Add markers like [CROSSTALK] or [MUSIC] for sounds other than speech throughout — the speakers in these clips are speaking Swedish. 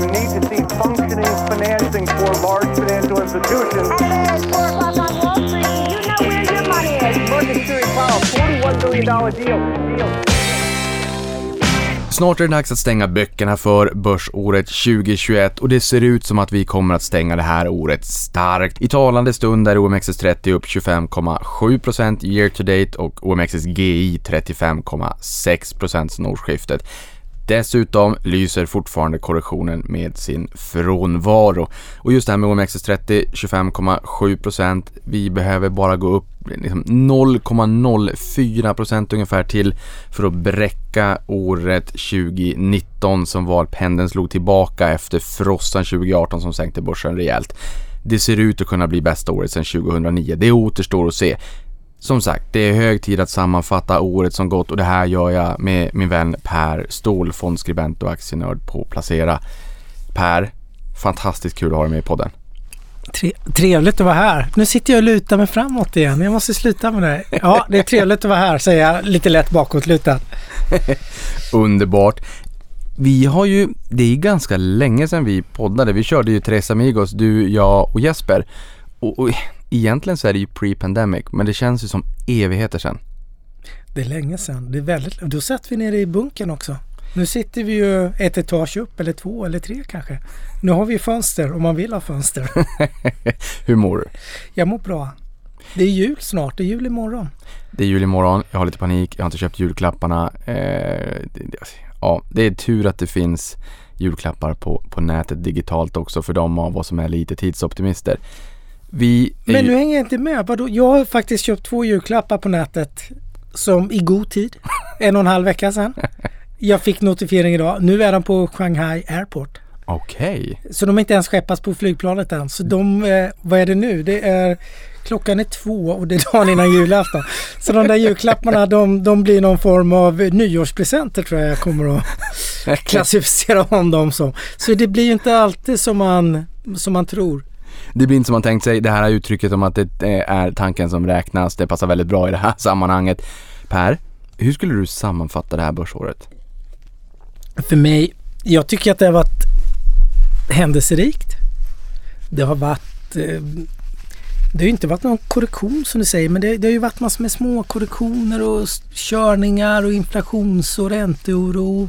You need to see functioning financing for large financial institutions. Hey, it's 4 o'clock on Wall Street. You know where your money is. Market Series Powell, $41 billion deal. deal. Snart är det dags att stänga böckerna för börsåret 2021 och det ser ut som att vi kommer att stänga det här året starkt. I talande stund är OMXS30 upp 25,7% year to date och OMXSGI 35,6% sedan årsskiftet. Dessutom lyser fortfarande korrektionen med sin frånvaro. Och just det här med OMXS30, 25,7%. Vi behöver bara gå upp liksom 0,04% ungefär till för att bräcka året 2019 som var pendeln slog tillbaka efter frossan 2018 som sänkte börsen rejält. Det ser ut att kunna bli bästa året sedan 2009. Det återstår att se. Som sagt, det är hög tid att sammanfatta året som gått och det här gör jag med min vän Per Ståhl, fondskribent och aktienörd på Placera. Per, fantastiskt kul att ha dig med i podden. Tre, trevligt att vara här. Nu sitter jag och lutar mig framåt igen. Jag måste sluta med det. Ja, det är trevligt att vara här, säger jag lite lätt bakåtlutad. [LAUGHS] Underbart. Vi har ju, det är ganska länge sedan vi poddade. Vi körde ju Tres Amigos, du, jag och Jesper. Och, och egentligen så är det ju pre-pandemic, men det känns ju som evigheter sedan. Det är länge sedan. Det är väldigt, då satt vi nere i bunkern också. Nu sitter vi ju ett etage upp eller två eller tre kanske. Nu har vi fönster om man vill ha fönster. [LAUGHS] Hur mår du? Jag mår bra. Det är jul snart. Det är jul imorgon. Det är jul imorgon, jag har lite panik, jag har inte köpt julklapparna. Eh, det, det, ja, det är tur att det finns julklappar på, på nätet digitalt också för de av oss som är lite tidsoptimister. Vi Men ju- nu hänger jag inte med. Vadå? Jag har faktiskt köpt två julklappar på nätet som i god tid. [LAUGHS] En och en halv vecka sedan. Jag fick notifiering idag. Nu är de på Shanghai Airport. Okej. Så de är inte ens skeppats på flygplanet än. Så de, eh, vad är det nu? Det är klockan är två och det är dagen innan julafton. Så de där julklapparna de, de blir någon form av nyårspresenter tror jag jag kommer att [LAUGHS] klassificera om dem som. Så det blir ju inte alltid som man, som man tror. Det blir inte som man tänkt sig. Det här uttrycket om att det eh, är tanken som räknas. Det passar väldigt bra i det här [LAUGHS] sammanhanget. Per, hur skulle du sammanfatta det här börsåret? För mig, jag tycker att det har varit händelserikt. Det har varit eh, det har ju inte varit någon korrektion som du säger men det, det har ju varit massor med små korrektioner och körningar och inflations och ränteoro.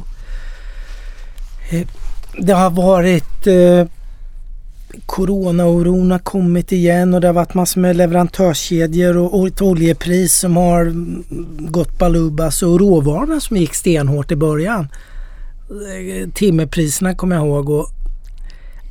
Eh, det har varit eh, Coronaoron har kommit igen och det har varit massor med leverantörskedjor och, ett oljepris som har gått balubas och råvarorna som gick stenhårt i början. Eh, timmerpriserna kommer jag ihåg och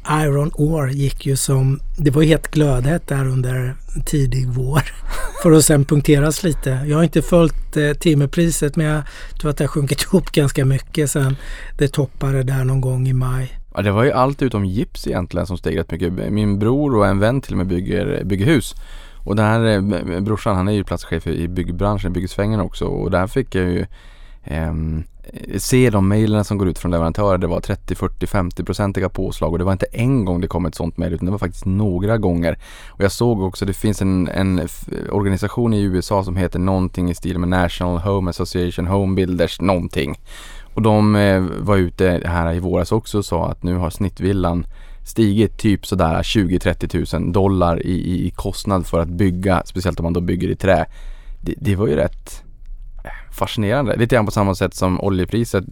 Iron Ore gick ju som, det var ju helt glödhett där under tidig vår. [LAUGHS] För att sen punkteras lite. Jag har inte följt eh, timmerpriset men jag tror att det har sjunkit [LAUGHS] ihop ganska mycket sen det toppade där någon gång i maj. Ja, det var ju allt utom gips egentligen som steg rätt mycket. Min bror och en vän till och med bygger, bygger hus. Och den här eh, brorsan han är ju platschef i byggbranschen, i byggsvängen också. Och där fick jag ju eh, se de mejlen som går ut från leverantörer. Det var 30, 40, 50 procentiga påslag och det var inte en gång det kom ett sånt mejl utan det var faktiskt några gånger. Och jag såg också, det finns en, en organisation i USA som heter någonting i stil med National Home Association Home Builders någonting. Och de eh, var ute här i våras också och sa att nu har snittvillan stigit typ sådär 20-30 000 dollar i, i, i kostnad för att bygga, speciellt om man då bygger i trä. Det, det var ju rätt eh, fascinerande. Lite grann på samma sätt som oljepriset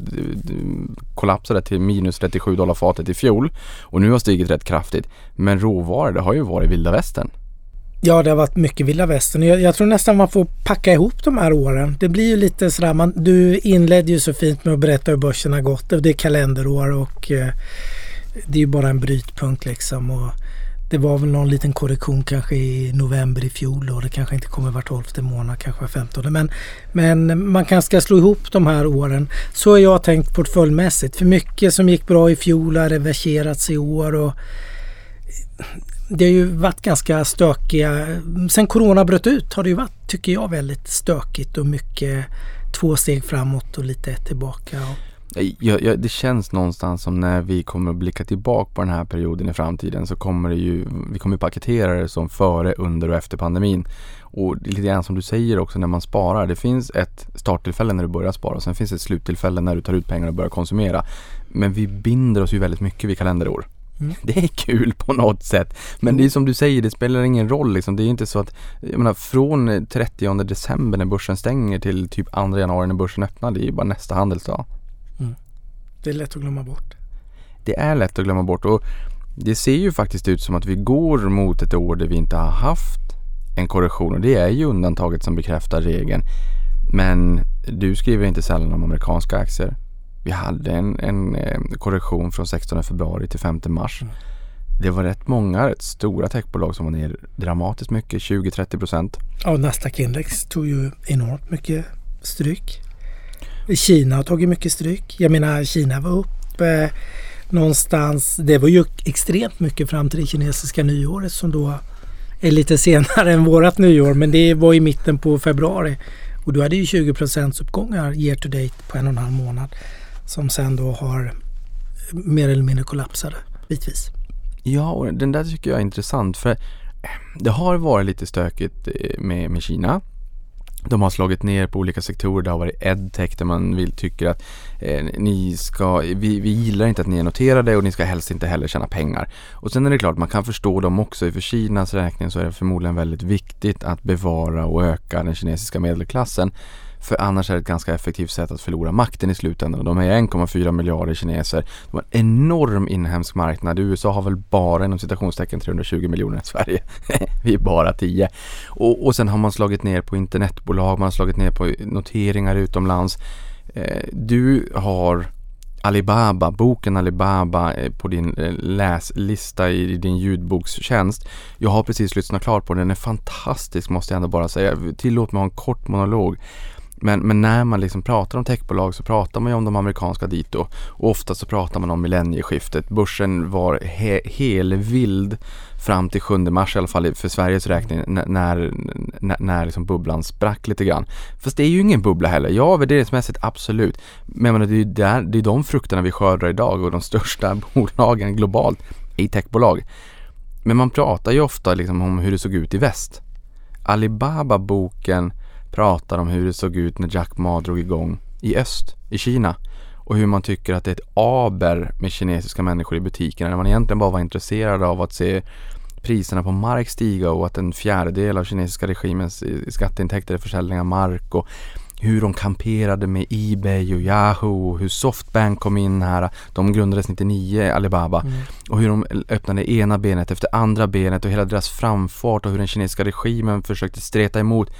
kollapsade till minus 37 dollar fatet i fjol och nu har stigit rätt kraftigt. Men råvaror, det har ju varit vilda västern. Ja, det har varit mycket vilda västern. Jag, jag tror nästan man får packa ihop de här åren. Det blir ju lite sådär, man, du inledde ju så fint med att berätta hur börsen har gått. Det är kalenderår och eh, det är ju bara en brytpunkt liksom. Och det var väl någon liten korrektion kanske i november i fjol och det kanske inte kommer var tolfte månad, kanske var femtonde. Men, men man kanske ska slå ihop de här åren. Så har jag tänkt portföljmässigt. För mycket som gick bra i fjol har reverserats i år. och det har ju varit ganska stökiga. Sen corona bröt ut har det ju varit, tycker jag, väldigt stökigt och mycket två steg framåt och lite ett tillbaka. Och Jag, jag, det känns någonstans som när vi kommer att blicka tillbaka på den här perioden i framtiden så kommer det ju, vi kommer paketera det som före, under och efter pandemin. Och lite grann som du säger också när man sparar. Det finns ett starttillfälle när du börjar spara och sen finns ett sluttillfälle när du tar ut pengar och börjar konsumera. Men vi binder oss ju väldigt mycket vid kalenderår. Mm. Det är kul på något sätt. Men det är som du säger, det spelar ingen roll liksom. Det är inte så att, jag menar från 30 december när börsen stänger till typ 2 januari när börsen öppnar, det är ju bara nästa handelsdag. Det är lätt att glömma bort. Det är lätt att glömma bort och det ser ju faktiskt ut som att vi går mot ett år där vi inte har haft en korrektion och det är ju undantaget som bekräftar regeln. Men du skriver inte sällan om amerikanska aktier. Vi hade en, en eh, korrektion från 16 februari till 5 mars. Mm. Det var rätt många rätt stora techbolag som var ner dramatiskt mycket, 20-30 procent. Ja, Nasdaq index tog ju enormt mycket stryk. Kina har tagit mycket stryk. Jag menar Kina var upp eh, någonstans. Det var ju extremt mycket fram till det kinesiska nyåret som då är lite [LAUGHS] senare än vårat nyår. Men det var i mitten på februari. Och då hade ju 20 uppgångar year to date på en och en halv månad. Som sen då har mer eller mindre kollapsade bitvis. Ja, och den där tycker jag är intressant för det har varit lite stökigt eh, med, med Kina. De har slagit ner på olika sektorer. Det har varit edtech där man vill, tycker att eh, ni ska, vi, vi gillar inte att ni är noterade och ni ska helst inte heller tjäna pengar. Och sen är det klart, man kan förstå dem också. För Kinas räkning så är det förmodligen väldigt viktigt att bevara och öka den kinesiska medelklassen. För annars är det ett ganska effektivt sätt att förlora makten i slutändan. De är 1,4 miljarder kineser. De har en enorm inhemsk marknad. USA har väl bara inom citationstecken 320 miljoner. i Sverige, [LAUGHS] vi är bara 10. Och, och sen har man slagit ner på internetbolag, man har slagit ner på noteringar utomlands. Eh, du har Alibaba, boken Alibaba eh, på din eh, läslista i din ljudbokstjänst. Jag har precis lyssnat klart på den, den är fantastisk måste jag ändå bara säga. Tillåt mig ha en kort monolog. Men, men när man liksom pratar om techbolag så pratar man ju om de amerikanska dito och ofta så pratar man om millennieskiftet. Börsen var he, helvild fram till 7 mars i alla fall för Sveriges räkning när, när, när, liksom bubblan sprack lite grann. Fast det är ju ingen bubbla heller. Ja, värderingsmässigt absolut. Men menar, det är ju där, det är de frukterna vi skördar idag och de största [LAUGHS] bolagen globalt i techbolag. Men man pratar ju ofta liksom om hur det såg ut i väst. Alibaba-boken pratar om hur det såg ut när Jack Ma drog igång i öst, i Kina. Och hur man tycker att det är ett aber med kinesiska människor i butikerna när man egentligen bara var intresserad av att se priserna på mark stiga och att en fjärdedel av kinesiska regimens skatteintäkter är försäljning av mark och hur de kamperade med Ebay och Yahoo och hur Softbank kom in här. De grundades 99, Alibaba. Mm. Och hur de öppnade ena benet efter andra benet och hela deras framfart och hur den kinesiska regimen försökte streta emot.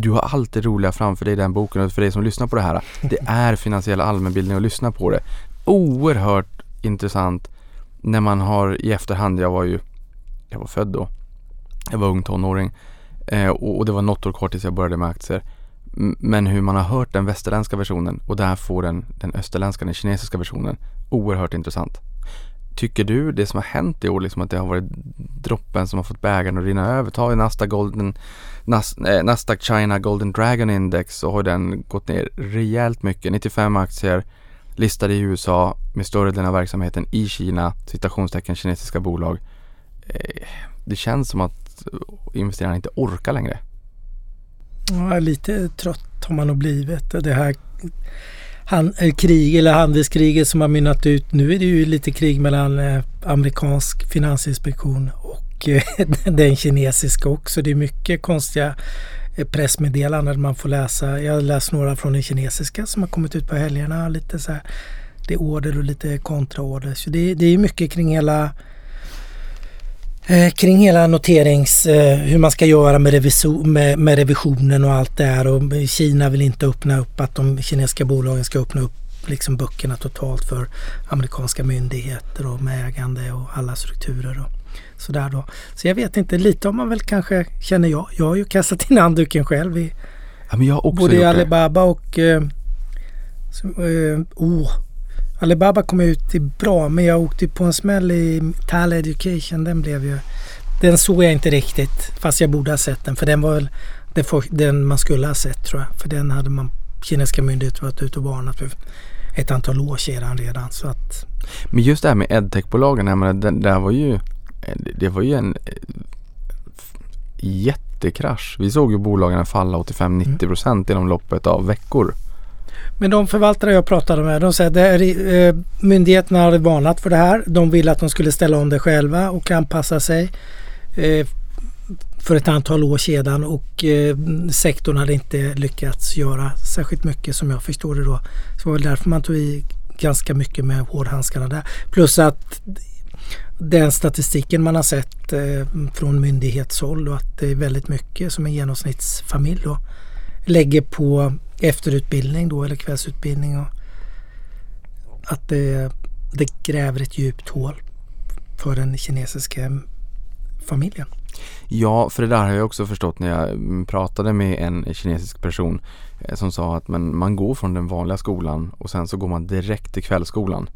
Du har allt det roliga framför dig i den boken och för dig som lyssnar på det här. Det [LAUGHS] är finansiell allmänbildning att lyssna på det. Oerhört intressant när man har i efterhand, jag var ju, jag var född då. Jag var ung tonåring eh, och, och det var något år kvar tills jag började med aktier. Men hur man har hört den västerländska versionen och där får den, den österländska, den kinesiska versionen. Oerhört intressant. Tycker du det som har hänt i år, liksom att det har varit droppen som har fått bägaren att rinna över? Ta Nasdaq, Golden, Nas, eh, Nasdaq China Golden Dragon Index så har den gått ner rejält mycket. 95 aktier listade i USA med större delen av verksamheten i Kina, citationstecken kinesiska bolag. Eh, det känns som att eh, investerarna inte orkar längre. Ja, lite trött har man nog blivit. Det här han, eh, krig eller handelskriget som har mynnat ut. Nu är det ju lite krig mellan eh, amerikansk finansinspektion och eh, [LAUGHS] den kinesiska också. Det är mycket konstiga eh, pressmeddelanden man får läsa. Jag har läst några från den kinesiska som har kommit ut på helgerna. Lite så här, det är order och lite kontraorder. Så det, det är mycket kring hela Eh, kring hela noterings, eh, hur man ska göra med, reviso, med, med revisionen och allt det här. Och Kina vill inte öppna upp att de kinesiska bolagen ska öppna upp liksom böckerna totalt för amerikanska myndigheter och med ägande och alla strukturer och sådär då. Så jag vet inte, lite om man väl kanske känner jag. Jag har ju kastat in handduken själv i Ja, men jag har också både gjort. Alibaba och eh, eh, oh, Alibaba kom ut i bra men jag åkte på en smäll i Tal Education. Den blev ju... Den såg jag inte riktigt fast jag borde ha sett den för den var väl den, för, den man skulle ha sett tror jag. För den hade man kinesiska myndigheter varit ute och varnat för ett antal år sedan redan. Så att, Men just det här med edtech-bolagen, det här var ju det- det var ju en eh, jättekrasch. Vi såg ju bolagen falla 85-90% inom loppet av veckor. Men de förvaltare jag pratade med, de säger att eh, myndigheterna hade varnat för det här. De ville att de skulle ställa om det själva och anpassa sig eh, för ett antal år sedan och eh, sektorn hade inte lyckats göra särskilt mycket som jag förstår det då. Så det var väl därför man tog i ganska mycket med hårdhandskarna där. Plus att den statistiken man har sett eh, från myndighetshåll och att det är väldigt mycket som en genomsnittsfamilj då lägger på efterutbildning då eller kvällsutbildning och att det, det gräver ett djupt hål för den kinesiska familjen. Ja, för det där har jag också förstått när jag mm, pratade med en kinesisk person eh, som sa att man, man går från den vanliga skolan och sen så går man direkt till kvällsskolan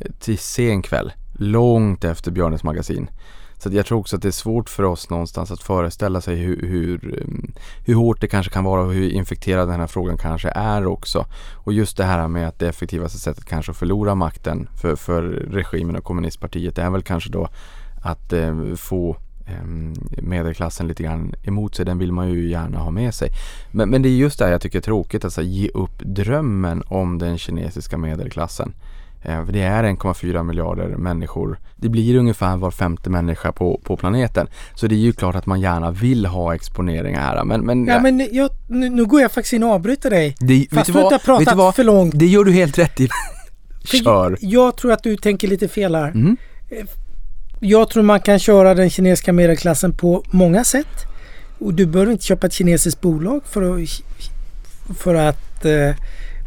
eh, till sen kväll, långt efter Björnes magasin. Så jag tror också att det är svårt för oss någonstans att föreställa sig hur, hur, mm, hur hårt det kanske kan vara och hur infekterad den här frågan kanske är också. Och just det här med att det effektivaste sättet kanske att förlora makten för, för regimen och kommunistpartiet är väl kanske då att eh, få ehm, medelklassen lite grann emot sig. Den vill man ju gärna ha med sig. Men, men det är just det här jag tycker är tråkigt, alltså ge upp drömmen om den kinesiska medelklassen. För det är 1,4 miljarder människor. Det blir ungefär var femte människa på, på planeten. Så det är ju klart att man gärna vill ha exponering här. Men, men, ja, men jag, nu, nu, går jag faktiskt in och avbryter dig. Det, Fast du inte har pratat för långt. Det gör du helt rätt i. [LAUGHS] Kör. Jag tror att du tänker lite fel här. Mm. Jag tror man kan köra den kinesiska medelklassen på många sätt. Och du behöver inte köpa ett kinesiskt bolag för att, för att eh,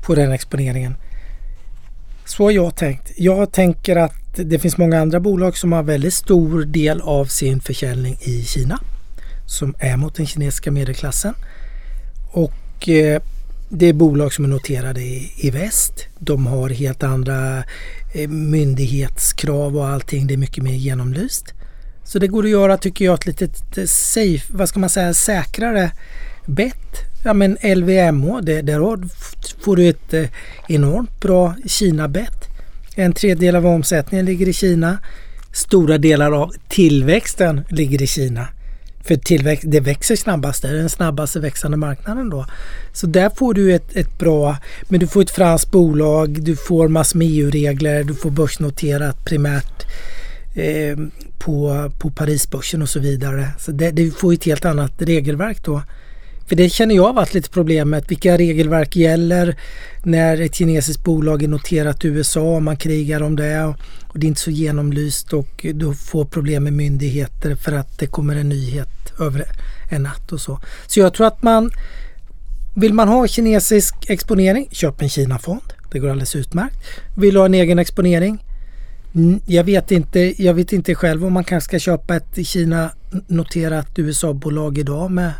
få den exponeringen. Så har jag tänkt. Jag tänker att det finns många andra bolag som har väldigt stor del av sin försäljning i Kina. Som är mot den kinesiska medelklassen. Och eh, det är bolag som är noterade i, i väst. De har helt andra eh, myndighetskrav och allting. Det är mycket mer genomlyst. Så det går att göra, tycker jag, ett lite eh, safe, vad ska man säga, säkrare bett. Ja men LVMH, det, där får du ett eh, enormt bra Kina-bett. En tredjedel av omsättningen ligger i Kina. Stora delar av tillväxten ligger i Kina. För tillväxt, det växer snabbast, det är den snabbaste växande marknaden då. Så där får du ett, ett bra, men du får ett franskt bolag, du får massor med EU-regler, du får börsnoterat primärt eh, på, på Parisbörsen och så vidare. Så det, du får ett helt annat regelverk då. För det känner jag har varit lite problemet. Vilka regelverk gäller när ett kinesiskt bolag är noterat i USA och man krigar om det och det är inte så genomlyst och du får problem med myndigheter för att det kommer en nyhet över en natt och så. Så jag tror att man vill man ha kinesisk exponering, köp en Kina-fond. Det går alldeles utmärkt. Vill du ha en egen exponering? Jag vet inte, jag vet inte själv om man kanske ska köpa ett Kina-noterat USA-bolag idag med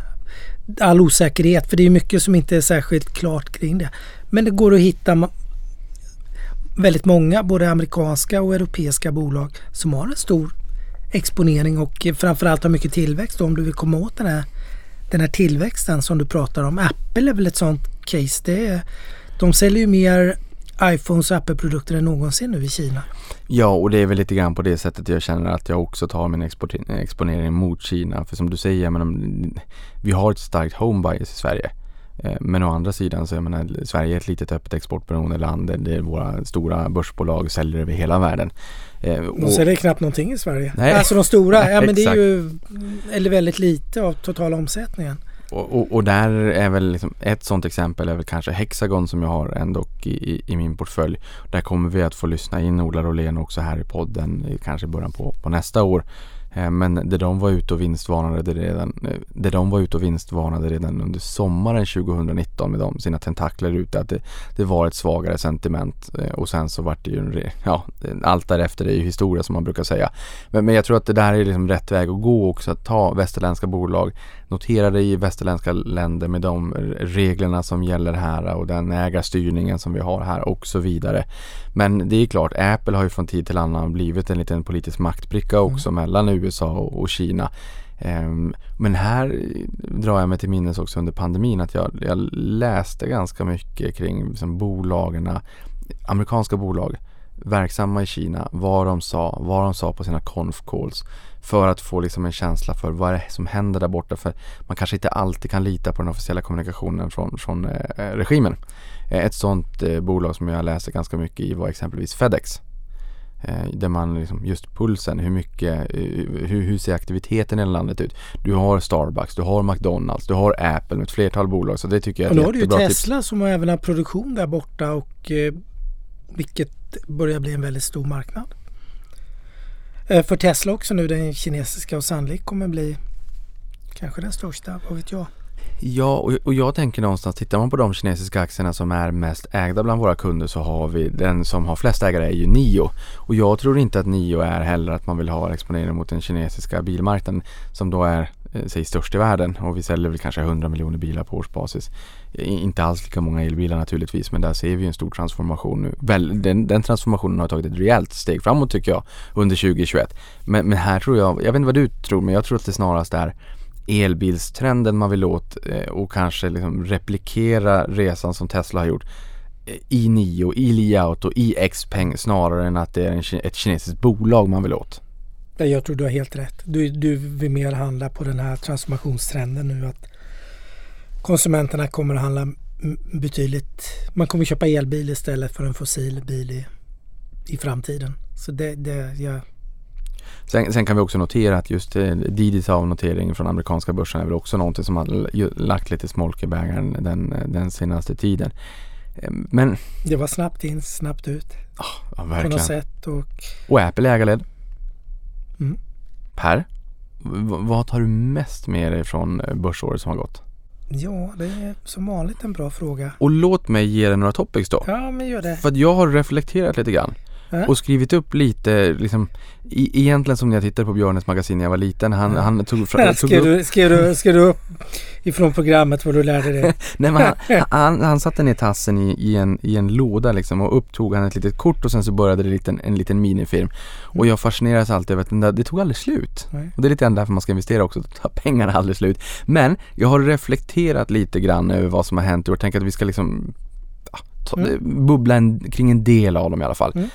all osäkerhet. För det är mycket som inte är särskilt klart kring det. Men det går att hitta väldigt många, både amerikanska och europeiska bolag som har en stor exponering och framförallt har mycket tillväxt om du vill komma åt den här, den här tillväxten som du pratar om. Apple är väl ett sånt case. Det är, de säljer ju mer iPhones och Apple-produkter än någonsin nu i Kina. Ja, och det är väl lite grann på det sättet jag känner att jag också tar min exponering mot Kina. För som du säger, men, vi har ett starkt home bias i Sverige. Eh, men å andra sidan så menar, Sverige är ett litet öppet exportberoende land. Det är våra stora börsbolag säljer över hela världen. Eh, de säljer knappt någonting i Sverige. Nej. Alltså de stora, [LAUGHS] ja men det är ju eller väldigt lite av totala omsättningen. Och, och, och, där är väl liksom ett sådant exempel är väl kanske Hexagon som jag har ändå i, i, i, min portfölj. Där kommer vi att få lyssna in Ola Rolén också här i podden eh, kanske i början på, på nästa år. Eh, men det de var ute och vinstvarnade redan, eh, det de var ute och vinstvarnade redan under sommaren 2019 med de, sina tentakler ute att det, det var ett svagare sentiment och sen så vart det ju en, [LAUGHS] ja, allt därefter är ju historia som man brukar säga. Men, men jag tror att det där är liksom rätt väg att gå också att ta västerländska bolag noterade i västerländska länder med de reglerna som gäller här och den ägarstyrningen som vi har här och så vidare. Men det är klart, Apple har ju från tid till annan blivit en liten politisk maktbricka mm. också mm. mellan USA och, Kina. Um, men här drar jag mig till minnes också under pandemin att jag, jag läste ganska mycket kring liksom, bolagen, amerikanska bolag verksamma i Kina vad de sa, vad de sa på sina conf calls för att få liksom en känsla för vad det är som händer där borta för man kanske inte alltid kan lita på den officiella kommunikationen från, från eh, regimen. Eh, ett sådant eh, bolag som jag läser ganska mycket i var exempelvis Fedex. Eh, där man liksom just pulsen, hur mycket, eh, hur, hur ser aktiviteten i landet ut? Du har Starbucks, du har McDonalds, du har Apple med ett flertal bolag så det tycker jag Och är ett har du ju Tesla tips. som även har produktion där borta och eh, vilket börjar bli en väldigt stor marknad. Eh, för Tesla också nu den kinesiska och sannolikt kommer bli kanske den största, vad vet jag. Ja, och, och jag tänker någonstans, tittar man på de kinesiska aktierna som är mest ägda bland våra kunder så har vi den som har flest ägare är ju Nio. Och jag tror inte att Nio är heller att man vill ha exponering mot den kinesiska bilmarknaden som då är Eh, säg störst i världen och vi säljer väl kanske 100 miljoner bilar på årsbasis. Inte alls lika många elbilar naturligtvis men där ser vi en stor transformation nu. Väl, den, den transformationen har tagit ett rejält steg framåt tycker jag under 2021. Men, men här tror jag, jag vet inte vad du tror men jag tror att det snarast är elbilstrenden man vill åt eh, och kanske liksom replikera resan som Tesla har gjort eh, i Nio, i Li Auto, i Xpeng snarare än att det är ett kinesiskt bolag man vill åt. Ja, Jag tror du har helt rätt. Du, du vill mer handla på den här transformationstrenden nu att konsumenterna kommer att handla betydligt, man kommer köpa elbil istället för en fossil bil i, i framtiden. Så det, det jag, Sen, sen kan vi också notera att just eh, Didis avnotering från amerikanska börsen är väl också någonting som har lagt lite smolk i bägaren den, den senaste tiden. Eh, Men, det var snabbt in, snabbt ut ja på något verkligen. sätt. Och, Och Apple är ägarledd. Mm. Per, vad tar du mest med dig från eh, börsåret som har gått? ja, det är som vanligt en bra fråga. Och låt mig ge dig några topics då. Ja, men gör det. För att jag har reflekterat lite grann Och skrivit upp lite liksom i, egentligen som när jag tittade på Björnes magasin när jag var liten. Han, han tog, fram, [LAUGHS] tog Skrev upp, du, skrev, du, skrev du upp ifrån programmet vad du lärde dig? [LAUGHS] nej, men han, [LAUGHS] han, han satte ner tassen i, i, en, i en låda liksom och upptog han ett litet kort och sen så började det en liten, en liten minifilm. Och jag fascineras alltid över att den där, det tog aldrig slut. Nej. Och det är lite grann därför man ska investera också, att ta pengarna aldrig slut. Men jag har reflekterat lite grann över vad som har hänt och tänker att vi ska liksom ja, ta, bubbla en, kring en del av dem i alla fall. Mm.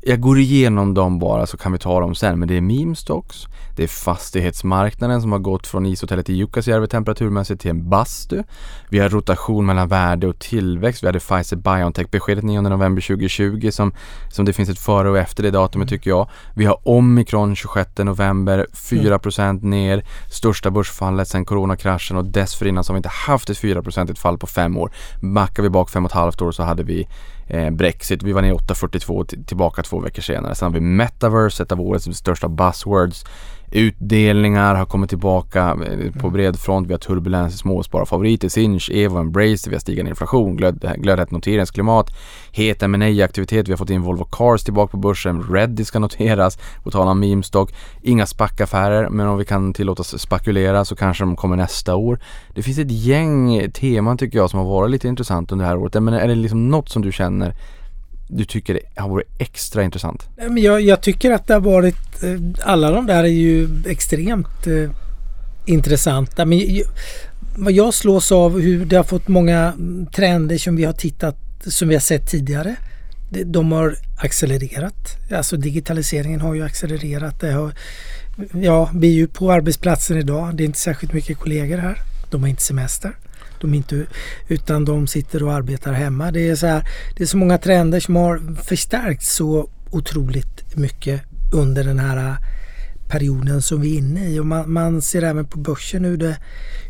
Jag går igenom dem bara så kan vi ta dem sen. Men det är meme stocks, det är fastighetsmarknaden som har gått från ishotellet i Jukkasjärvi temperaturmässigt till en bastu. Vi har rotation mellan värde och tillväxt. Vi hade Pfizer Biontech beskedet 9 november 2020 som, som det finns ett före och efter det datumet tycker jag. Vi har omikron 26 november, 4% ner, största börsfallet sedan coronakraschen och dessförinnan så har vi inte haft ett 4% fall på fem år. Backar vi bak fem och ett halvt år så hade vi Eh, Brexit, vi var ner 8,42 tillbaka två veckor senare. Sen har vi Metaverse, ett av årets största buzzwords. Utdelningar har kommit tillbaka eh, på bred front. Vi har turbulens i småspararfavoriter, Sinch, Evo, Embracer, vi har stigande inflation, glöd, glödhett noteringsklimat, het ma aktivitet vi har fått in Volvo Cars tillbaka på börsen, Reddy ska noteras, på tal om memestock, Inga SPAC-affärer, men om vi kan tillåtas spekulera så kanske de kommer nästa år. Det finns ett gäng teman tycker jag som har varit lite intressant under det här året. Men är det liksom något som du känner du tycker det har varit extra intressant? Nej, Men jag, jag tycker att det har varit, eh, alla de där är ju extremt eh, intressanta. Men ju, vad jag slås av hur det har fått många mm, trender som vi har tittat, som vi har sett tidigare. De har accelererat. Alltså digitaliseringen har ju accelererat. Det har, ja, vi är ju på arbetsplatsen idag. Det är inte särskilt mycket kollegor här. De har inte semester. De inte, utan de sitter och arbetar hemma. Det är, så här, det är så många trender som har förstärkts så otroligt mycket under den här perioden som vi är inne i. Och man, man ser även på börsen hur det,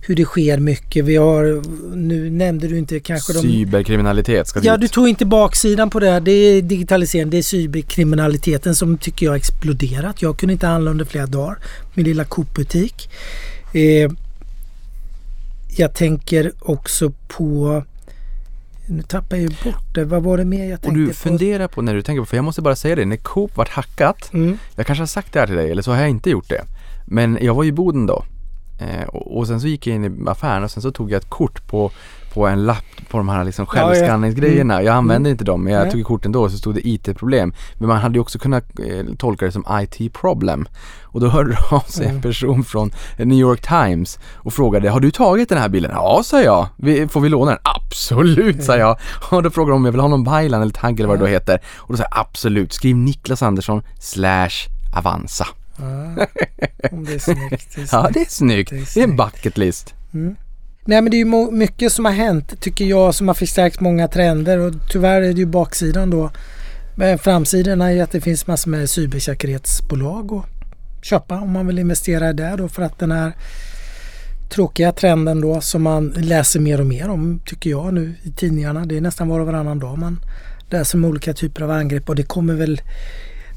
hur det sker mycket. Vi har, nu nämnde du inte kanske de... Cyberkriminalitet ska Ja, dit. du tog inte baksidan på det. Det är digitaliseringen, det är cyberkriminaliteten som tycker jag har exploderat. Jag kunde inte handla under flera dagar. Min lilla Coop-butik. Eh, jag tänker också på... Nu tappar jag ju bort det. Vad var det mer jag Och tänkte du på? funderar på när du tänker på, för jag måste bara säga det, när Coop vart hackat, Mm. jag kanske har sagt det här till dig eller så har jag inte gjort det. Men jag var i Boden då Eh, och, och sen så gick jag in i affären och sen så tog jag ett kort på, på en lapp på de här liksom Ja, ja. självskanningsgrejerna. Jag använde Mm. inte dem men jag tog kort ändå och så stod det IT-problem. Men man hade ju också kunnat eh, tolka det som IT-problem. Och då hörde av sig en Mm. person från New York Times och frågade Har du tagit den här bilen? Ja, sa jag. Får vi låna den? Absolut, sa jag. [LAUGHS] Och då frågade de om jag vill ha någon byline eller tagg eller vad det då heter. Och då sa jag absolut. Skriv Niklas Andersson slash Avanza. Ja, om det är snyggt. Det är [LAUGHS] Ja, snyggt. det är snyggt. Det är Det är en snyggt. bucket list. Nej men det är ju mycket som har hänt tycker jag som har förstärkt många trender och tyvärr är det ju baksidan då. Men framsidan är ju att det finns massor med cybersäkerhetsbolag att köpa om man vill investera där då för att den här tråkiga trenden då som man läser mer och mer om tycker jag nu i tidningarna. Det är nästan var och varannan dag man läser om olika typer av angrepp och det kommer väl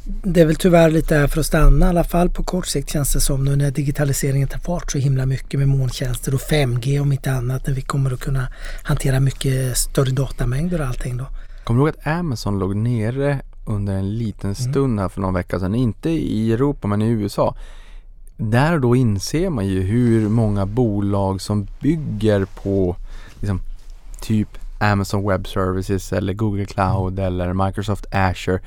det är väl tyvärr lite här för att stanna i alla fall på kort sikt känns det som nu när digitaliseringen tar fart så himla mycket med molntjänster och 5G om inte annat när vi kommer att kunna hantera mycket större datamängder och allting då. Kommer du ihåg att Amazon låg nere under en liten stund här för någon vecka sedan? Inte i Europa men i USA. Där och då inser man ju hur många bolag som bygger på liksom, typ Amazon Web Services eller Google Cloud eller Microsoft Azure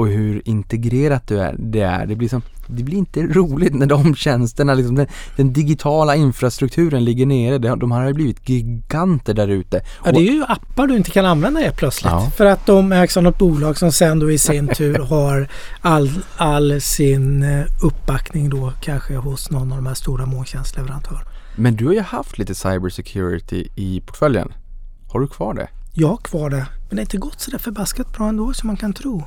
och hur integrerat det är. Det, är. det, blir, som, det blir inte roligt när de tjänsterna, liksom, den, den digitala infrastrukturen ligger nere. De, har blivit giganter där ute. Ja, det är ju appar du inte kan använda helt plötsligt. Ja. För att de ägs av något bolag som sen då i sin tur [LAUGHS] har all, all sin eh, uppbackning då kanske hos någon av de här stora molntjänstleverantörerna. Men du har ju haft lite cybersecurity i portföljen. Har du kvar det? Jag har kvar det. Men det har inte gått så där förbaskat bra ändå som man kan tro.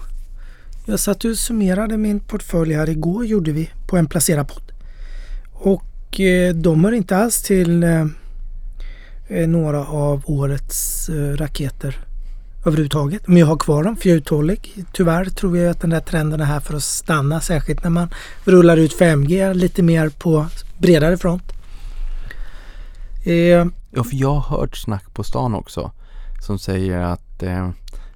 Jag satt och summerade min portfölj här igår gjorde vi på en placerarpodd. Och eh, de hör inte alls till eh, eh, några av årets raketer överhuvudtaget. Men jag har kvar dem för jag är uthållig. Tyvärr tror jag att den där trenden är här för att stanna. Särskilt när man rullar ut 5G lite mer på bredare front. Eh, Ja, för jag har hört snack på stan också som säger att eh,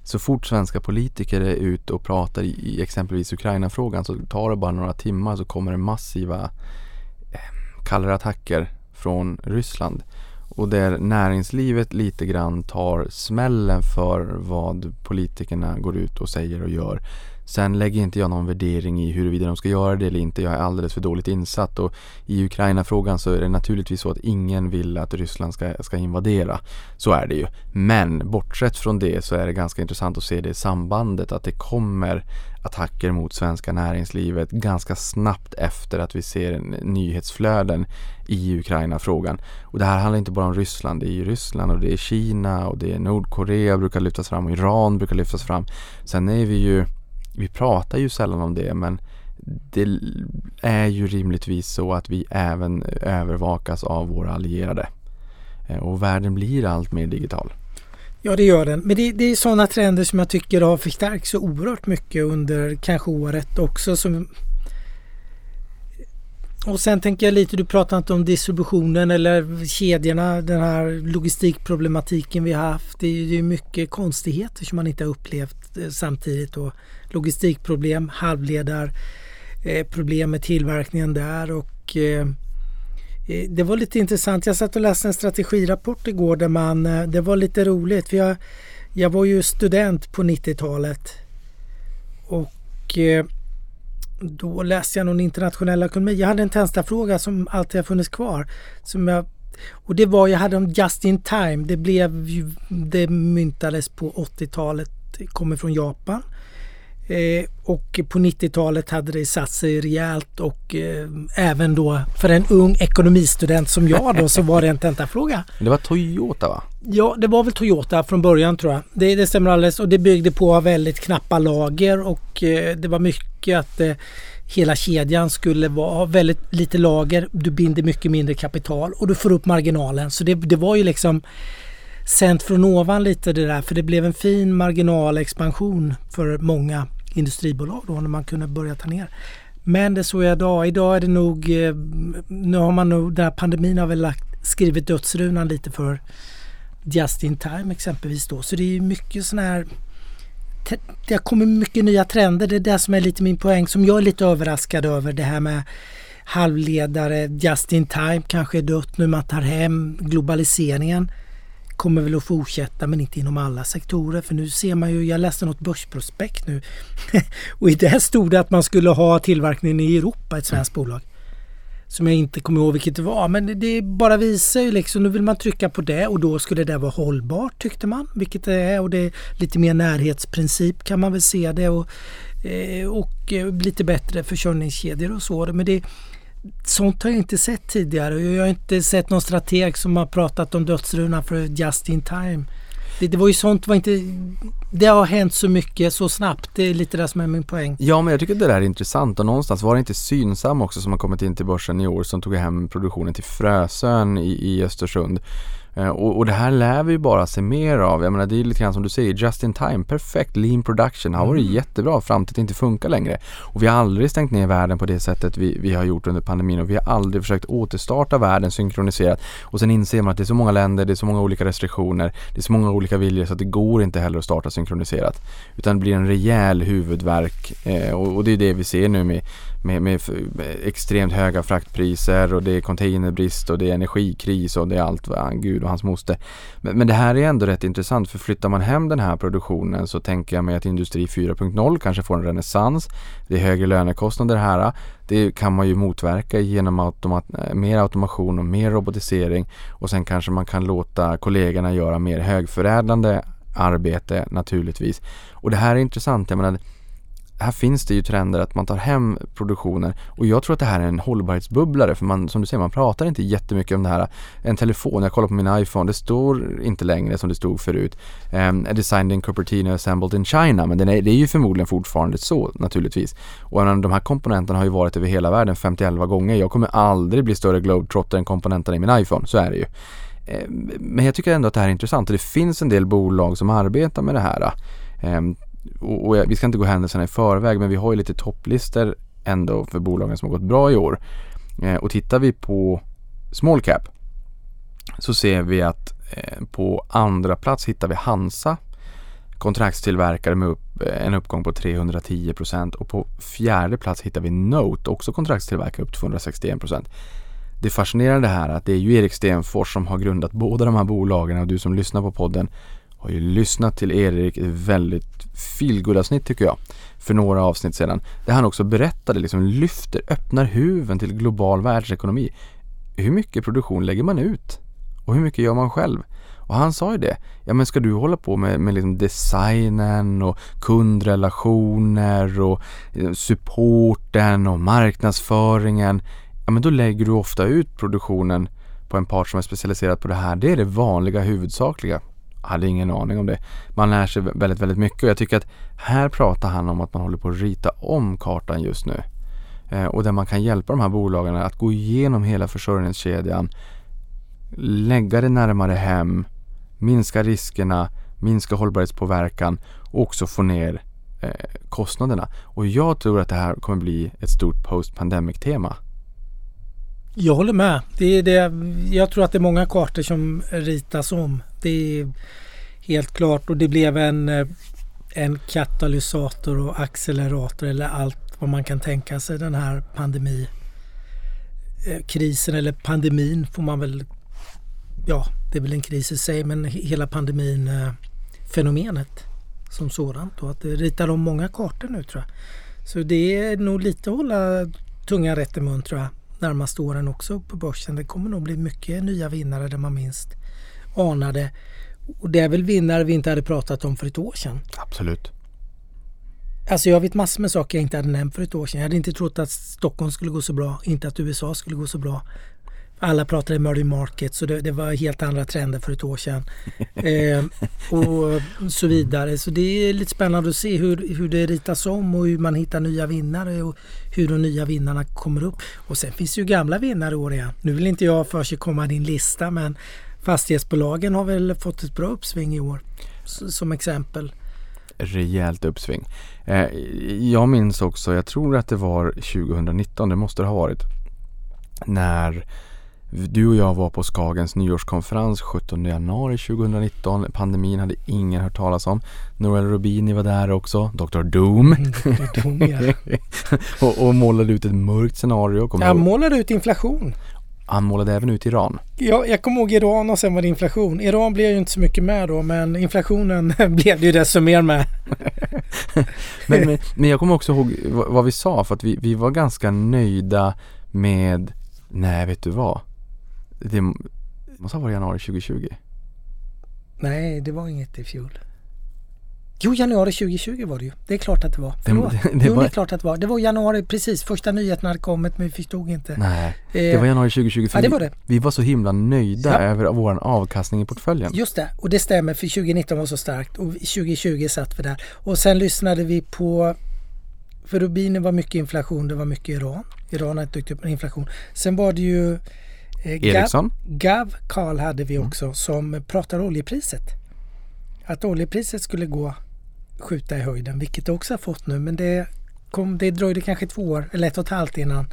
så fort svenska politiker är ute och pratar i, exempelvis Ukraina-frågan så tar det bara några timmar så kommer det massiva eh, kallare attacker från Ryssland. Och där näringslivet lite grann tar smällen för vad politikerna går ut och säger och gör. Sen lägger inte jag någon värdering i huruvida de ska göra det eller inte. Jag är alldeles för dåligt insatt och i Ukraina-frågan så är det naturligtvis så att ingen vill att Ryssland ska, ska invadera. Så är det ju. Men bortsett från det så är det ganska intressant att se det sambandet att det kommer attacker mot svenska näringslivet ganska snabbt efter att vi ser nyhetsflöden i Ukraina-frågan. Och det här handlar inte bara om Ryssland. Det är ju Ryssland och det är Kina och det är Nordkorea brukar lyftas fram och Iran brukar lyftas fram. Sen är vi ju vi pratar ju sällan om det men det är ju rimligtvis så att vi även övervakas av våra allierade. Eh, och världen blir allt mer digital. Ja det gör den. Men det, det är sådana trender som jag tycker har förstärkts så oerhört mycket under kanske året också. Som... Och sen tänker jag lite, du pratar inte om distributionen eller kedjorna, den här logistikproblematiken vi har haft. Det är ju mycket konstigheter som man inte har upplevt eh, samtidigt. Och logistikproblem, halvledarproblem eh, med tillverkningen där och eh, Det var lite intressant. Jag satt och läste en strategirapport igår där man, det var lite roligt. För jag, jag var ju student på 90-talet och då läste jag någon internationell ekonomi. Jag hade en Tensta-fråga som alltid har funnits kvar. Som jag, och det var, jag hade om just in time. Det, blev ju, det myntades på 80-talet, kommer från Japan. Eh, och på 90-talet hade det satt sig rejält och eh, även då för en ung ekonomistudent som jag då så var det en tentafråga. [LAUGHS] Det var Toyota va? Ja, det var väl Toyota från början tror jag. Det, det stämmer alldeles och det byggde på väldigt knappa lager och eh, det var mycket att eh, hela kedjan skulle vara, ha väldigt lite lager. Du binder mycket mindre kapital och du får upp marginalen. Så det, det var ju liksom sänt från ovan lite det där för det blev en fin marginalexpansion för många industribolag då när man kunde börja ta ner. Men det såg jag idag. Idag är det nog, eh, nu har man nog, den här pandemin har väl lagt, skrivit dödsrunan lite för just in time exempelvis då. Så det är ju mycket sådana här det har kommit mycket nya trender. Det är det som är lite min poäng som jag är lite överraskad över. Det här med halvledare, just in time kanske är dött nu. Man tar hem globaliseringen kommer väl att fortsätta men inte inom alla sektorer. För nu ser man ju, jag läste något börsprospekt nu [LAUGHS] och i det stod det att man skulle ha tillverkningen i Europa, ett svenskt bolag. Som jag inte kommer ihåg vilket det var men det bara visar ju liksom, nu vill man trycka på det och då skulle det vara hållbart tyckte man. Vilket det är och det är lite mer närhetsprincip kan man väl se det och, eh, och eh, lite bättre försörjningskedjor och så. Men det, Sånt har jag inte sett tidigare. Jag har inte sett någon strateg som har pratat om dödsrunan för just in time. Det, det, var ju sånt var inte... Det har hänt så mycket så snabbt. Det är lite det som är min poäng. Ja men jag tycker det där är intressant och någonstans var det inte Synsam också som har kommit in till börsen i år som tog hem produktionen till Frösön i, i Östersund. Eh, och, och, det här lär vi ju bara se mer av. Jag menar det är lite grann som du säger, just in time, perfekt, lean production har varit mm. jättebra fram till det inte funkar längre. Och vi har aldrig stängt ner världen på det sättet vi, vi har gjort under pandemin och vi har aldrig försökt återstarta världen synkroniserat. Och sen inser man att det är så många länder, det är så många olika restriktioner, det är så många olika viljor så att det går inte heller att starta synkroniserat. Utan det blir en rejäl huvudvärk eh, och, och, det är det vi ser nu med med, med, extremt höga fraktpriser och det är containerbrist och det är energikris och det är allt vad gud och hans moster. Men, men, det här är ändå rätt intressant för flyttar man hem den här produktionen så tänker jag mig att Industri 4.0 kanske får en renässans. Det är högre lönekostnader här. Det kan man ju motverka genom automat mer automation och mer robotisering och sen kanske man kan låta kollegorna göra mer högförädlande arbete naturligtvis. Och det här är intressant. Jag menar, här finns det ju trender att man tar hem produktioner och jag tror att det här är en hållbarhetsbubblare för man, som du säger, man pratar inte jättemycket om det här. En telefon, jag kollar på min iPhone, det står inte längre som det stod förut. Um, designed in Cupertino, assembled in China, men är, det är ju förmodligen fortfarande så naturligtvis. Och de här komponenterna har ju varit över hela världen 51 gånger. Jag kommer aldrig bli större globetrotter än komponenterna i min iPhone, så är det ju. Ehm, men jag tycker ändå att det här är intressant och det finns en del bolag som arbetar med det här. Ehm, och, och, vi ska inte gå händelserna i förväg men vi har ju lite topplistor ändå för bolagen som har gått bra i år. Eh, och tittar vi på small cap så ser vi att eh, på andra plats hittar vi Hansa kontraktstillverkare med upp, eh, en uppgång på 310 procent och på fjärde plats hittar vi Note, också kontraktstillverkare upp 261 procent. Det fascinerande här är att det är ju Erik Stenfors som har grundat båda de här bolagen och du som lyssnar på podden har ju lyssnat till Erik ett väldigt feelgood-avsnitt tycker jag för några avsnitt sedan där han också berättade, liksom lyfter, öppnar huven till global världsekonomi. Hur mycket produktion lägger man ut? Och hur mycket gör man själv? Och han sa ju det, ja men ska du hålla på med, med liksom designen och kundrelationer och eh, supporten och marknadsföringen, ja men då lägger du ofta ut produktionen på en part som är specialiserad på det här. Det är det vanliga huvudsakliga hade ingen aning om det. Man lär sig väldigt, väldigt mycket och jag tycker att här pratar han om att man håller på att rita om kartan just nu. Eh, och där man kan hjälpa de här bolagen att gå igenom hela försörjningskedjan, lägga det närmare hem, minska riskerna, minska hållbarhetspåverkan och också få ner eh, kostnaderna. Och jag tror att det här kommer bli ett stort post pandemic tema. Jag håller med. Det är det, jag tror att det är många kartor som ritas om. Det är helt klart och det blev en, eh, en katalysator och accelerator eller allt vad man kan tänka sig den här pandemi eh, krisen eller pandemin får man väl ja det är väl en kris i sig men hela pandemin eh, fenomenet som sådant och att det ritar om många kartor nu tror jag. Så det är nog lite att hålla tungan rätt i mun tror jag närmaste åren också på börsen. Det kommer nog bli mycket nya vinnare där man minst anade. Och det är väl vinnare vi inte hade pratat om för ett år sedan. Absolut. Alltså jag vet massor med saker jag inte hade nämnt för ett år sedan. Jag hade inte trott att Stockholm skulle gå så bra, inte att USA skulle gå så bra. Alla pratade emerging market så det, det, var helt andra trender för ett år sedan. [LAUGHS] eh, och så vidare. Så det är lite spännande att se hur, hur det ritas om och hur man hittar nya vinnare och hur de nya vinnarna kommer upp. Och sen finns det ju gamla vinnare i år igen. Nu vill inte jag för sig komma din lista men fastighetsbolagen har väl fått ett bra uppsving i år som exempel. Rejält uppsving. Eh, jag minns också, jag tror att det var 2019, det måste det ha varit, när Du och jag var på Skagens nyårskonferens 17 januari 2019. Pandemin hade ingen hört talas om. Noel Rubini var där också, Dr. Doom. Mm, är dum, ja. [LAUGHS] och, och målade ut ett mörkt scenario. Kommer ihåg? målade ut inflation. Han målade även ut Iran. Jag, jag kommer ihåg Iran och sen var det inflation. Iran blev ju inte så mycket med då men inflationen [LAUGHS] blev det ju desto mer med. [LAUGHS] Men, men, men jag kommer också ihåg vad, vad vi sa för att vi, vi var ganska nöjda med, nej vet du vad? Det måste ha varit januari 2020. Nej, det var inget i fjol. Jo, januari 2020 var det ju. Det är klart att det var. Förlåt. det jo, var- det är klart att det var. Det var januari precis. Första nyheterna hade kommit men vi förstod inte. Nej, det Eh, var januari 2020 för ja, det var det. vi var så himla nöjda Ja. över vår avkastning i portföljen. Just det, och det stämmer för 2019 var så starkt och 2020 satt vi där. Och sen lyssnade vi på, för Rubini var mycket inflation, det var mycket Iran. Iran har inte dykt upp med inflation. Sen var det ju eh, Ericsson, Gav Karl hade vi också som pratar oljepriset. Att oljepriset skulle gå skjuta i höjden, vilket det också har fått nu. Men det, kom, det dröjde kanske två år eller ett och ett halvt innan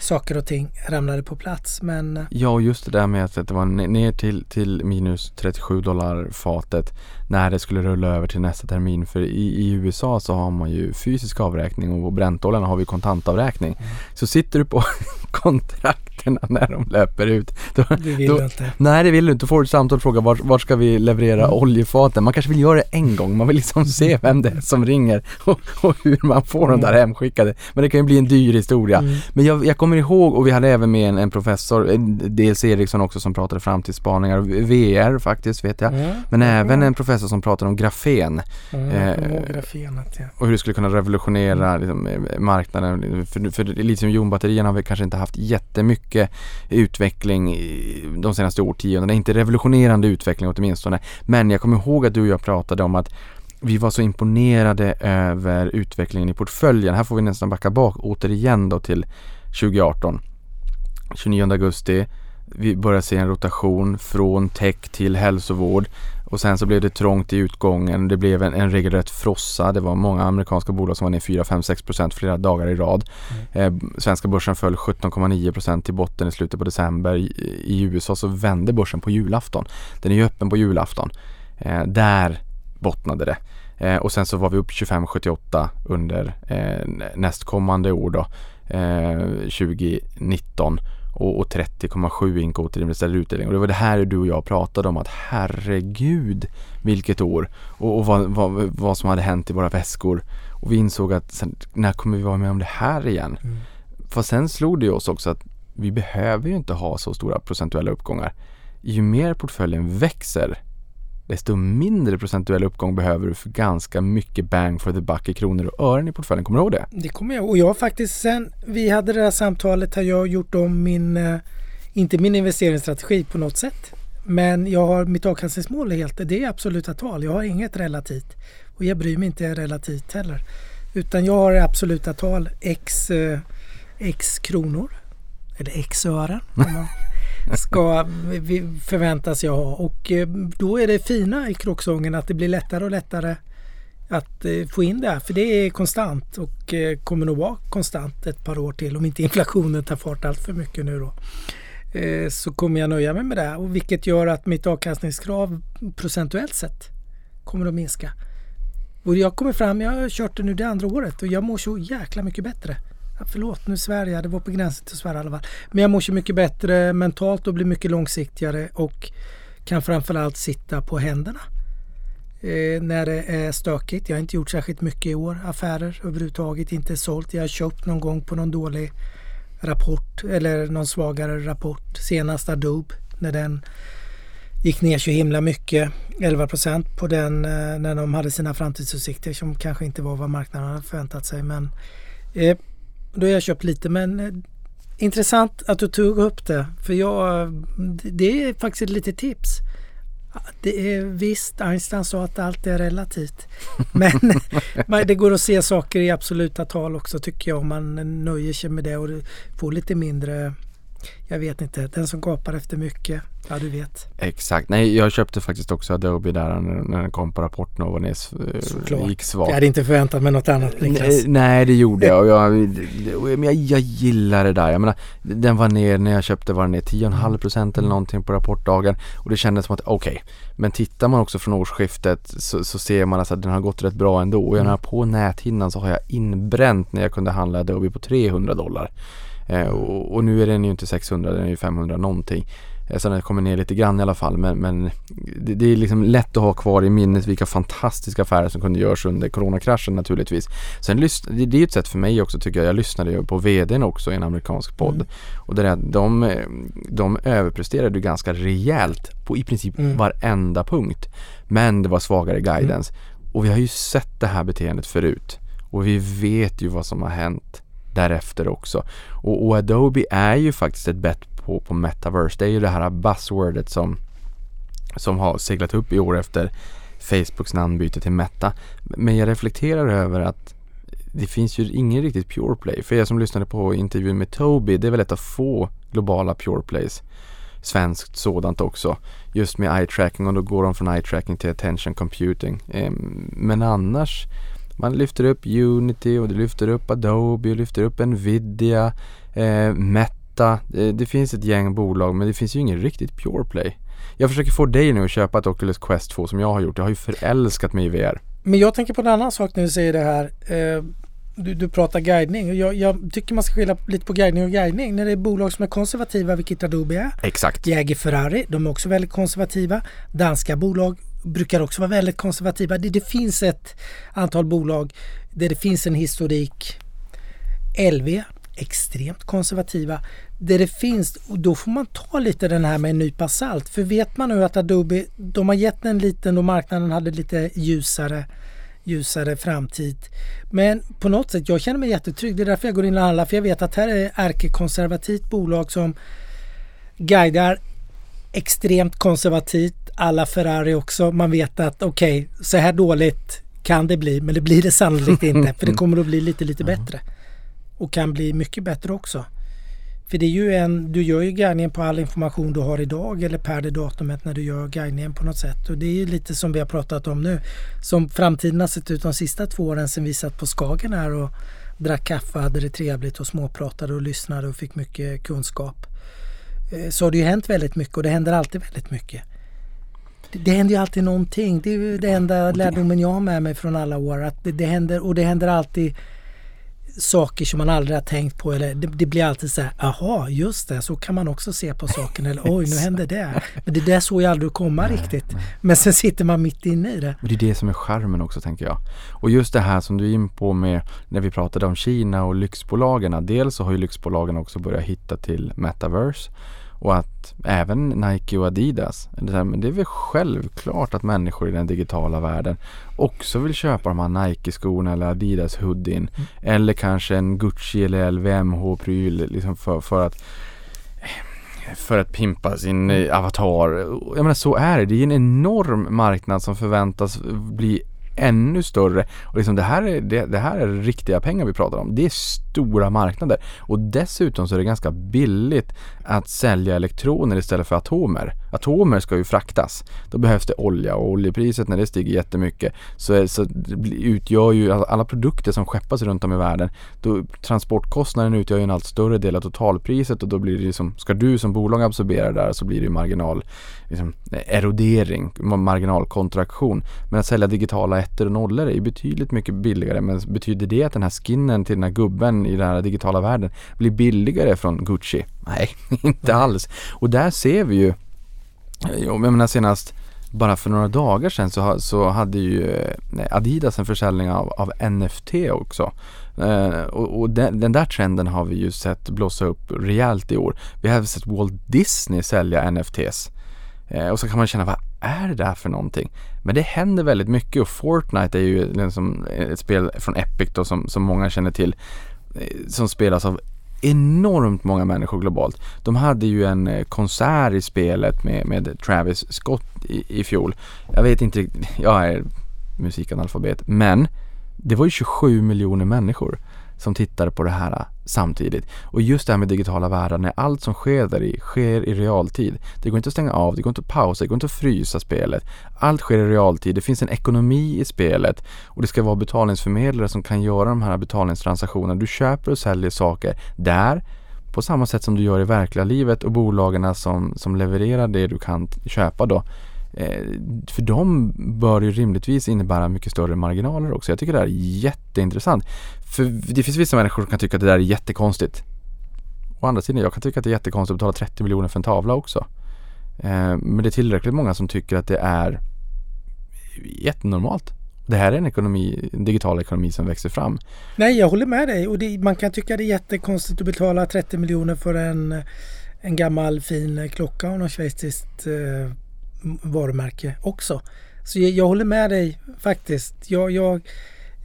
saker och ting ramlade på plats. Men eh, ja just det där med att det var ner till, till minus 37 dollar fatet när det skulle rulla över till nästa termin. För i, i USA så har man ju fysisk avräkning och på Brentoljan har vi kontantavräkning. Mm. Så sitter du på [LAUGHS] kontrakterna när de löper ut. Då, det vill då, du inte. Nej det vill du inte. Då får du ett samtal och fråga var, var ska vi leverera Mm. oljefaten? Man kanske vill göra det en gång. Man vill liksom se vem det är som ringer [LAUGHS] och, och hur man får dem där hemskickade. Men det kan ju bli en dyr historia. Mm. Men jag, jag kommer ihåg och vi hade även med en, en professor, dels Eriksson också som pratade framtidsspaningar VR faktiskt vet jag. Mm. Men även en professor som pratade om grafen Mm, Eh, grafenet, ja. och hur det skulle kunna revolutionera liksom, eh, marknaden. För, för litiumjonbatterierna har vi kanske inte haft jättemycket utveckling de senaste årtiondena. Inte revolutionerande utveckling åtminstone. Men jag kommer ihåg att du och jag pratade om att vi var så imponerade över utvecklingen i portföljen. Här får vi nästan backa bak återigen då till 2018. 29 augusti. Vi började se en rotation från tech till hälsovård och sen så blev det trångt i utgången. Det blev en, en regelrätt frossa. Det var många amerikanska bolag som var ner 4, 5, 6 procent flera dagar i rad. Eh, svenska börsen föll 17,9 procent till botten i slutet på december. I, I USA så vände börsen på julafton. Den är ju öppen på julafton. Eh, där bottnade det. Eh, och sen så var vi upp 25,78 under eh, nästkommande år då, eh, 2019 och, och 30,7 inkvoter i investerad utdelning. Och det var det här du och jag pratade om att herregud vilket år och, och vad, vad, vad som hade hänt i våra väskor. Och vi insåg att sen, när kommer vi vara med om det här igen? Mm. Fast sen slog det oss också att vi behöver ju inte ha så stora procentuella uppgångar. Ju mer portföljen växer desto mindre procentuell uppgång behöver du för ganska mycket bang for the buck i kronor och ören i portföljen. Kommer du ihåg det? Det kommer jag Och jag har faktiskt sen vi hade det här samtalet har jag gjort om min, eh, inte min investeringsstrategi på något sätt. Men jag har mitt avkastningsmål är helt, det är absoluta tal. Jag har inget relativt. Och jag bryr mig inte relativt heller. Utan jag har absoluta tal x, eh, x kronor. Eller x ören. Ska förväntas jag ha. Och eh, då är det fina i kråksången att det blir lättare och lättare att eh, få in det här. För det är konstant och eh, kommer nog vara konstant ett par år till om inte inflationen tar fart allt för mycket nu då. Så kommer jag nöja mig med det. Och vilket gör att mitt avkastningskrav procentuellt sett kommer att minska. Och jag kommer fram, jag har kört det nu det andra året och jag mår så jäkla mycket bättre. Förlåt, nu svär jag. Det var på gränsen till att svära i alla fall. Men jag mår så mycket bättre mentalt och blir mycket långsiktigare och kan framförallt sitta på händerna eh, när det är stökigt. Jag har inte gjort särskilt mycket i år affärer överhuvudtaget. Inte sålt. Jag har köpt någon gång på någon dålig rapport eller någon svagare rapport. Senast Adobe när den gick ner så himla mycket. 11 procent på den eh, när de hade sina framtidsutsikter som kanske inte var vad marknaden hade förväntat sig. Men eh, då har jag köpt lite men eh, intressant att du tog upp det. För jag, det- är faktiskt ett litet tips. Det är visst, Einstein sa att allt är relativt. [LAUGHS] Men det går att se saker i absoluta tal också tycker jag om man nöjer sig med det och får lite mindre jag vet inte, den som gapar efter mycket, ja du vet. Exakt, nej jag köpte faktiskt också Adobe där när, den kom på rapporten och var ner, Såklart. gick svagt. Jag hade inte förväntat mig något annat Niklas. Nej, nej det gjorde jag och jag, [LAUGHS] men jag, jag gillar det där. Jag menar, den var ner när jag köpte var den ner 10,5% procent eller någonting på rapportdagen och det kändes som att okej, okay. men tittar man också från årsskiftet så, så ser man alltså att den har gått rätt bra ändå och jag menar på näthinnan så har jag inbränt när jag kunde handla Adobe på 300 dollar. Eh, och, och, nu är den ju inte 600, den är ju 500 någonting. Eh, så den kommer ner lite grann i alla fall men, men det, det, är liksom lätt att ha kvar i minnet vilka fantastiska affärer som kunde göras under coronakraschen naturligtvis. Sen det, det är ett sätt för mig också tycker jag. Jag lyssnade ju på VDn också i en amerikansk podd mm. och det är att de, de överpresterade ganska rejält på i princip mm. varenda punkt. Men det var svagare guidance mm. och vi har ju sett det här beteendet förut och vi vet ju vad som har hänt därefter också. Och, och Adobe är ju faktiskt ett bett på, på metaverse. Det är ju det här buzzwordet som, som har seglat upp i år efter Facebooks namnbyte till Meta. Men jag reflekterar över att det finns ju ingen riktigt pure play. För er som lyssnade på intervjun med Toby, det är väl ett av få globala pure plays. Svenskt sådant också. Just med eye tracking och då går de från eye tracking till attention computing. Ehm, men annars man lyfter upp Unity och det lyfter upp Adobe och lyfter upp Nvidia, eh, Meta. Det, det, finns ett gäng bolag men det finns ju ingen riktigt pure play. Jag försöker få dig nu att köpa ett Oculus Quest 2 som jag har gjort. Jag har ju förälskat mig i VR. Men jag tänker på en annan sak när du säger det här. Eh, du, du pratar guidning. Jag, jag, tycker man ska skilja lite på guidning och guidning. När det är bolag som är konservativa, vilket Adobe är. Exakt. Jäger Ferrari, de är också väldigt konservativa. Danska bolag brukar också vara väldigt konservativa. Det, det finns ett antal bolag där det finns en historik. LV, extremt konservativa. Där det finns, och då får man ta lite den här med en nypa salt. För vet man nu att Adobe, de har gett en liten och marknaden hade lite ljusare ljusare framtid. Men på något sätt, jag känner mig jättetrygg. Det är därför jag går in och handlar. För jag vet att här är ärkekonservativt bolag som guidar extremt konservativt. Alla Ferrari också. Man vet att okej, okay, så här dåligt kan det bli. Men det blir det sannolikt inte. För det kommer att bli lite, lite bättre. Och kan bli mycket bättre också. För det är ju en, du gör ju guidningen på all information du har idag eller per det datumet när du gör guidningen på något sätt. Och det är ju lite som vi har pratat om nu. Som framtiden har sett ut de sista två åren sedan vi satt på Skagen här och drack kaffe, hade det trevligt och småpratade och lyssnade och fick mycket kunskap. Eh, så har det ju hänt väldigt mycket och det händer alltid väldigt mycket. Det, det händer ju alltid någonting. Det är ju det enda lärdomen jag har med mig från alla år. Att det, det händer, och det händer alltid saker som man aldrig har tänkt på. Eller det, det, blir alltid så här, aha, just det, så kan man också se på saken. Eller oj, nu [LAUGHS] hände det. Men det där såg jag aldrig komma nej, riktigt. Nej. Men sen sitter man mitt inne i det. Det är det som är skärmen också, tänker jag. Och just det här som du är in på med när vi pratade om Kina och lyxbolagen. Dels så har ju lyxbolagen också börjat hitta till metaverse. Och att även Nike och Adidas, men det är väl självklart att människor i den digitala världen också vill köpa de här Nike-skorna eller Adidas hoodien. Mm. Eller kanske en Gucci eller LVMH-pryl liksom för, för att för att pimpa sin avatar. Jag menar så är det. Det är en enorm marknad som förväntas bli ännu större. Och liksom det, här är, det, det, här är riktiga pengar vi pratar om. Det är stora marknader. Och dessutom så är det ganska billigt att sälja elektroner istället för atomer. Atomer ska ju fraktas. Då behövs det olja och oljepriset när det stiger jättemycket så, så utgör ju alla produkter som skeppas runt om i världen. Då, transportkostnaden utgör ju en allt större del av totalpriset och då blir det ju som, ska du som bolag absorbera det där så blir det ju marginal liksom, erodering, marginalkontraktion. Men att sälja digitala ettor och nollor är ju betydligt mycket billigare. Men betyder det att den här skinnen till den här gubben i den här digitala världen blir billigare från Gucci? Nej, [LAUGHS] inte alls. Och där ser vi ju, jag menar senast bara för några dagar sedan så, så hade ju eh, Adidas en försäljning av, av NFT också. Eh, och, och den, den, där trenden har vi ju sett blåsa upp rejält i år. Vi har sett Walt Disney sälja NFTs. Eh, och så kan man känna, vad är det där för någonting? Men det händer väldigt mycket och Fortnite är ju liksom ett spel från Epic då som, som många känner till. Eh, som spelas av enormt många människor globalt. De hade ju en eh, konsert i spelet med, med Travis Scott i, i fjol. Jag vet inte, [LAUGHS] jag är musikanalfabet, men det var ju 27 miljoner människor som tittade på det här samtidigt. Och just det här med digitala världar, när allt som sker där i sker i realtid. Det går inte att stänga av, det går inte att pausa, det går inte att frysa spelet. Allt sker i realtid, det finns en ekonomi i spelet och det ska vara betalningsförmedlare som kan göra de här betalningstransaktionerna. Du köper och säljer saker där på samma sätt som du gör i verkliga livet och bolagen som, som levererar det du kan köpa då Eh, för de bör ju rimligtvis innebära mycket större marginaler också. Jag tycker det här är jätteintressant. För det finns vissa människor som kan tycka att det där är jättekonstigt. Å andra sidan, jag kan tycka att det är jättekonstigt att betala 30 miljoner för en tavla också. Eh, men det är tillräckligt många som tycker att det är jättenormalt. Det här är en ekonomi, en digital ekonomi som växer fram. Nej, jag håller med dig och det, man kan tycka det är jättekonstigt att betala 30 miljoner för en, en gammal fin klocka av något schweiziskt eh, varumärke också. Så jag, jag håller med dig faktiskt. Jag, jag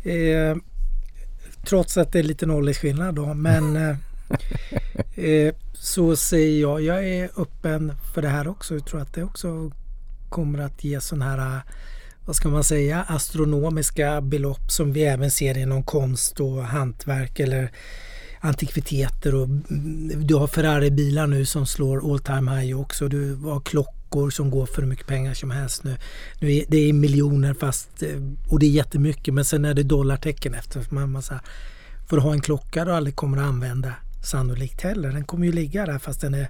eh, trots att det är lite nollskillnad då men [LAUGHS] eh, eh, så säger jag, jag är öppen för det här också. Jag tror att det också kommer att ge sådana här vad ska man säga, astronomiska belopp som vi även ser inom konst och hantverk eller antikviteter och du har Ferrari-bilar nu som slår all time high också. Du har klockor som går för hur mycket pengar som helst nu. nu är, det är miljoner fast eh, och det är jättemycket men sen är det dollartecken efter. Man, man, så här, för att ha en klocka du aldrig kommer att använda sannolikt heller. Den kommer ju ligga där fast den är,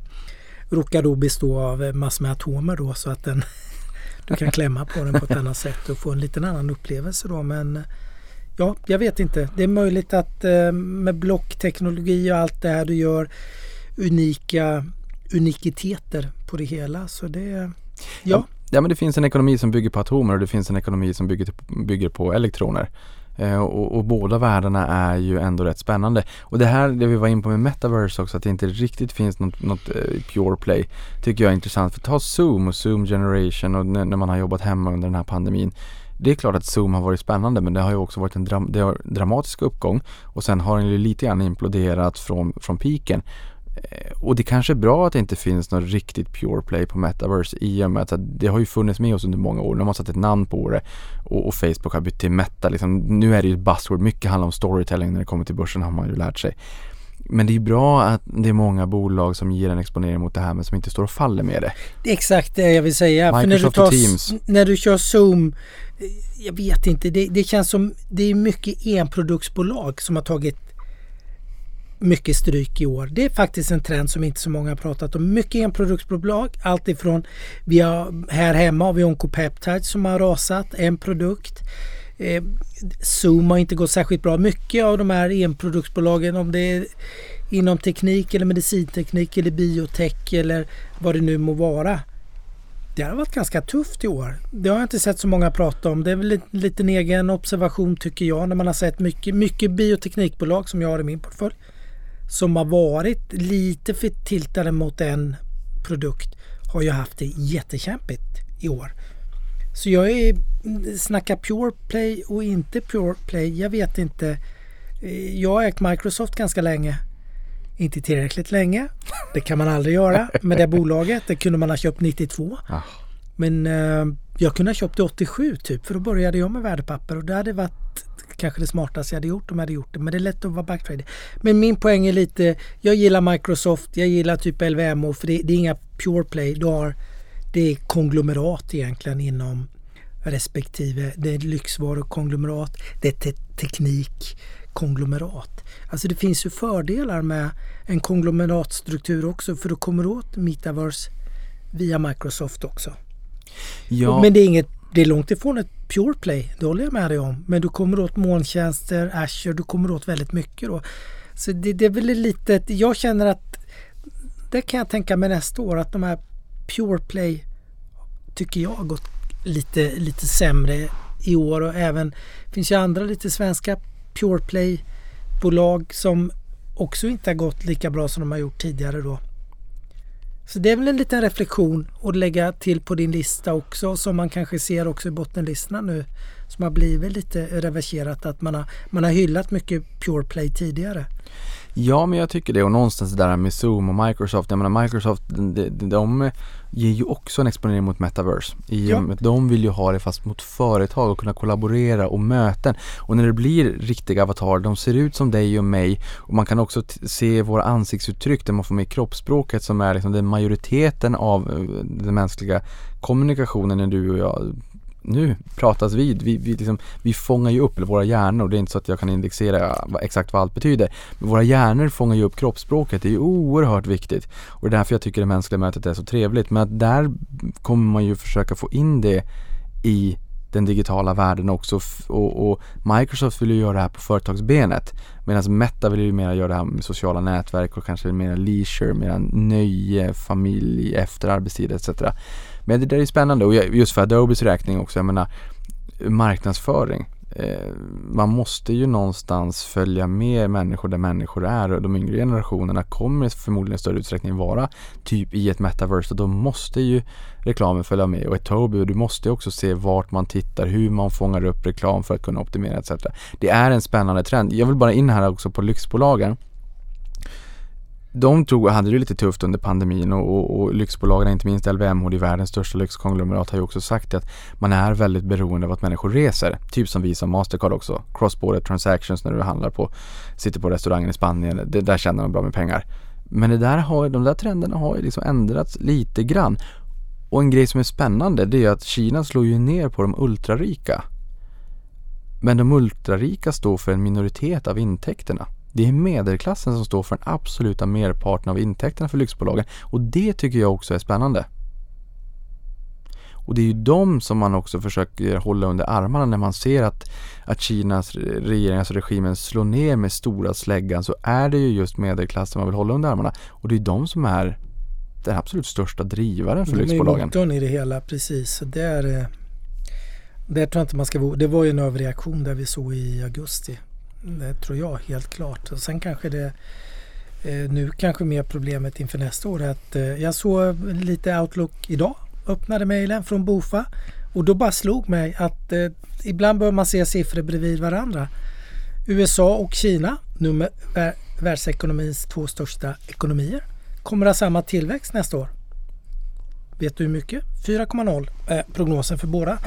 råkar då bestå av eh, massor med atomer då så att den [LAUGHS] du kan klämma på den på ett annat sätt och få en liten annan upplevelse då men eh, Ja, jag vet inte. Det är möjligt att eh, med blockteknologi och allt det här du gör unika unikiteter på det hela. Så det, ja. ja. Ja, men det finns en ekonomi som bygger på atomer och det finns en ekonomi som bygger, bygger på elektroner. Eh, och, och, båda världarna är ju ändå rätt spännande. Och det här, det vi var in på med metaverse också, att det inte riktigt finns något, något uh, pure play, tycker jag är intressant. För ta Zoom och Zoom Generation och när, när man har jobbat hemma under den här pandemin det är klart att Zoom har varit spännande men det har ju också varit en dram dramatisk uppgång och sen har den ju lite grann imploderat från, från piken. Eh, och det kanske är bra att det inte finns något riktigt pure play på metaverse i och med att det har ju funnits med oss under många år. Nu har man satt ett namn på det och, och Facebook har bytt till Meta. Liksom, nu är det ju ett buzzword. Mycket handlar om storytelling när det kommer till börsen har man ju lärt sig. Men det är bra att det är många bolag som ger en exponering mot det här men som inte står och faller med det. Det är exakt det jag vill säga. Microsoft För när du, tar, Teams. när du kör Zoom, jag vet inte, det, det känns som det är mycket enproduktsbolag som har tagit mycket stryk i år. Det är faktiskt en trend som inte så många har pratat om. Mycket enproduktsbolag, alltifrån vi har, här hemma har vi Oncopeptides som har rasat, en produkt. Eh, Zoom har inte gått särskilt bra. Mycket av de här enproduktsbolagen om det är inom teknik eller medicinteknik eller biotech eller vad det nu må vara. Det har varit ganska tufft i år. Det har jag inte sett så många prata om. Det är väl en liten egen observation tycker jag när man har sett mycket, mycket bioteknikbolag som jag har i min portfölj som har varit lite för tiltade mot en produkt har ju haft det jättekämpigt i år. Så jag är, snackar Pure Play och inte Pure Play. Jag vet inte. Eh, jag har ägt Microsoft ganska länge. Inte tillräckligt länge. Det kan man aldrig göra med det bolaget. Det kunde man ha köpt 92. Ah. Men eh, jag kunde ha köpt det 87 typ för då började jag med värdepapper och det hade varit kanske det smartaste jag hade gjort om jag hade gjort det. Men det är lätt att vara backtrader. Men min poäng är lite, jag gillar Microsoft, jag gillar typ LVMH för det, det är inga pure play. Du har det är konglomerat egentligen inom respektive. Det är lyxvarukonglomerat, det är te teknikkonglomerat. Alltså det finns ju fördelar med en konglomeratstruktur också för du kommer åt metaverse via Microsoft också. Ja. Men det är, inget, det är långt ifrån ett pure play, det håller jag med dig om. Men du kommer åt molntjänster, Azure, du kommer åt väldigt mycket då. Så det, det är väl lite, jag känner att det kan jag tänka mig nästa år att de här pure play tycker jag har gått lite, lite sämre i år och även finns ju andra lite svenska Pure Play bolag som också inte har gått lika bra som de har gjort tidigare då. Så det är väl en liten reflektion att lägga till på din lista också som man kanske ser också i bottenlistorna nu som har blivit lite reverserat att man har, man har hyllat mycket Pure Play tidigare. Ja, men jag tycker det och någonstans det där med Zoom och Microsoft. Jag menar Microsoft, de, de, de ger ju också en exponering mot metaverse. I, Ja. De vill ju ha det fast mot företag och kunna kollaborera och möten. Och när det blir riktiga avatarer, de ser ut som dig och mig och man kan också se våra ansiktsuttryck där man får med kroppsspråket som är liksom den majoriteten av eh, den mänskliga kommunikationen när du och jag nu pratas vid. Vi, vi, liksom, vi fångar ju upp våra hjärnor. Det är inte så att jag kan indexera vad, exakt vad allt betyder. Men våra hjärnor fångar ju upp kroppsspråket. Det är ju oerhört viktigt. Och det är därför jag tycker det mänskliga mötet är så trevligt. Men att där kommer man ju försöka få in det i den digitala världen också och, och Microsoft vill ju göra det här på företagsbenet medan Meta vill ju mer göra det här med sociala nätverk och kanske mer leisure, mer nöje, familj, efter arbetstid etc. Men det där är spännande och just för Adobes räkning också, jag menar marknadsföring. Eh, man måste ju någonstans följa med människor där människor är och de yngre generationerna kommer förmodligen i större utsträckning vara typ i ett metaverse och då måste ju reklamen följa med och ett Tobii och du måste också se vart man tittar, hur man fångar upp reklam för att kunna optimera etc. Det är en spännande trend. Jag vill bara in här också på lyxbolagen de tog, hade det lite tufft under pandemin och, och, och lyxbolagen, inte minst LVMH, världens största lyxkonglomerat, har ju också sagt att man är väldigt beroende av att människor reser. Typ som vi som Mastercard också. Cross-border transactions när du handlar på, sitter på restaurangen i Spanien, det, där tjänar de bra med pengar. Men det där har, de där trenderna har ju liksom ändrats lite grann. Och en grej som är spännande det är att Kina slår ju ner på de ultrarika. Men de ultrarika står för en minoritet av intäkterna. Det är medelklassen som står för den absoluta merparten av intäkterna för lyxbolagen och det tycker jag också är spännande. Och det är ju de som man också försöker hålla under armarna när man ser att, att Kinas regering, alltså regimen slår ner med stora släggan så är det ju just medelklassen man vill hålla under armarna. Och det är de som är den absolut största drivaren för De är lyxbolagen. motorn i det hela, precis. Så där, eh, där tror jag inte man ska. Det var ju en överreaktion där vi såg i augusti. Det tror jag helt klart. Och sen kanske det eh, nu kanske mer problemet inför nästa år är att eh, jag såg lite Outlook idag. Öppnade mejlen från Bofa och då bara slog mig att eh, ibland bör man se siffror bredvid varandra. USA och Kina, nummer, världsekonomins två största ekonomier, kommer att ha samma tillväxt nästa år. Vet du hur mycket? 4,0 är prognosen för båda.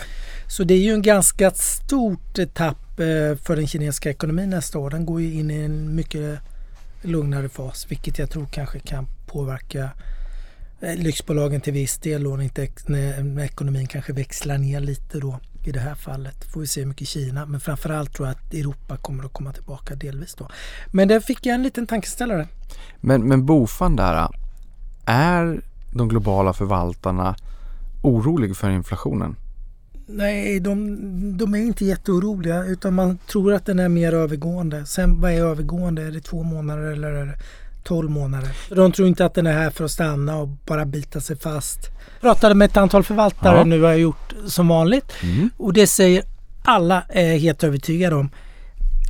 Så det är ju en ganska stort tapp eh, för den kinesiska ekonomin nästa år. Den går ju in i en mycket lugnare fas vilket jag tror kanske kan påverka eh, lyxbolagen till viss del och inte, när när ekonomin kanske växlar ner lite då i det här fallet. Får vi se hur mycket Kina men framförallt tror jag att Europa kommer att komma tillbaka delvis då. Men där fick jag en liten tankeställare. Men, men Bofan där, är de globala förvaltarna oroliga för inflationen? Nej, de, de är inte jätteoroliga utan man tror att den är mer övergående. Sen vad är övergående? Är det två månader eller är det 12 månader? De tror inte att den är här för att stanna och bara bita sig fast. Jag pratade med ett antal förvaltare Ja. nu har jag gjort som vanligt Mm. och det säger alla är helt övertygade om.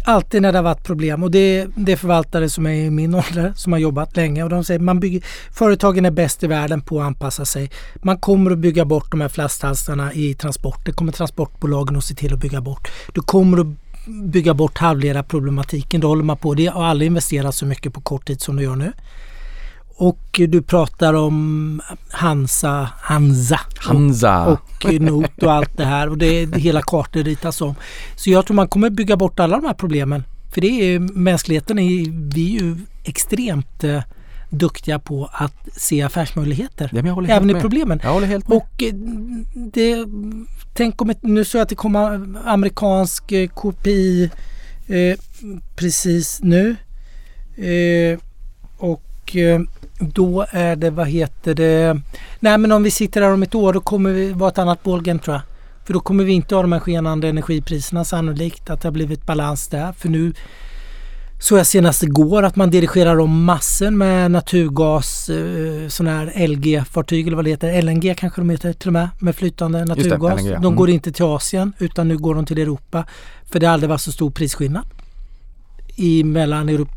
Alltid när det har varit problem och det, det är förvaltare som är i min ålder som har jobbat länge och de säger man bygger, företagen är bäst i världen på att anpassa sig. Man kommer att bygga bort de här flaskhalsarna i transport. Det kommer transportbolagen att se till att bygga bort. Du kommer att bygga bort halvledarproblematiken. Det håller man på. Det har aldrig investerat så mycket på kort tid som du gör nu. Och du pratar om Hansa, Hansa Hansa! och not och allt det här och det, hela kartor ritas om. Så jag tror man kommer bygga bort alla de här problemen. För det är mänskligheten, är, vi är ju extremt eh, duktiga på att se affärsmöjligheter. Ja, jag Även i problemen. Jag håller helt med. Och eh, det, tänk om ett, nu så att det kommer amerikansk eh, kopi eh, precis nu. Eh, och eh, då är det, vad heter det? Nej men om vi sitter här om ett år då kommer vi vara ett annat bollgame tror jag. För då kommer vi inte ha de här skenande energipriserna sannolikt. Att det har blivit balans där. För nu så jag senast igår att man dirigerar om massor med naturgas, eh, sådana här LG-fartyg eller vad det heter. LNG kanske de heter till och med, med flytande det, naturgas. LNG, De mm. går inte till Asien utan nu går de till Europa. För det har aldrig varit så stor prisskillnad i mellan Europa.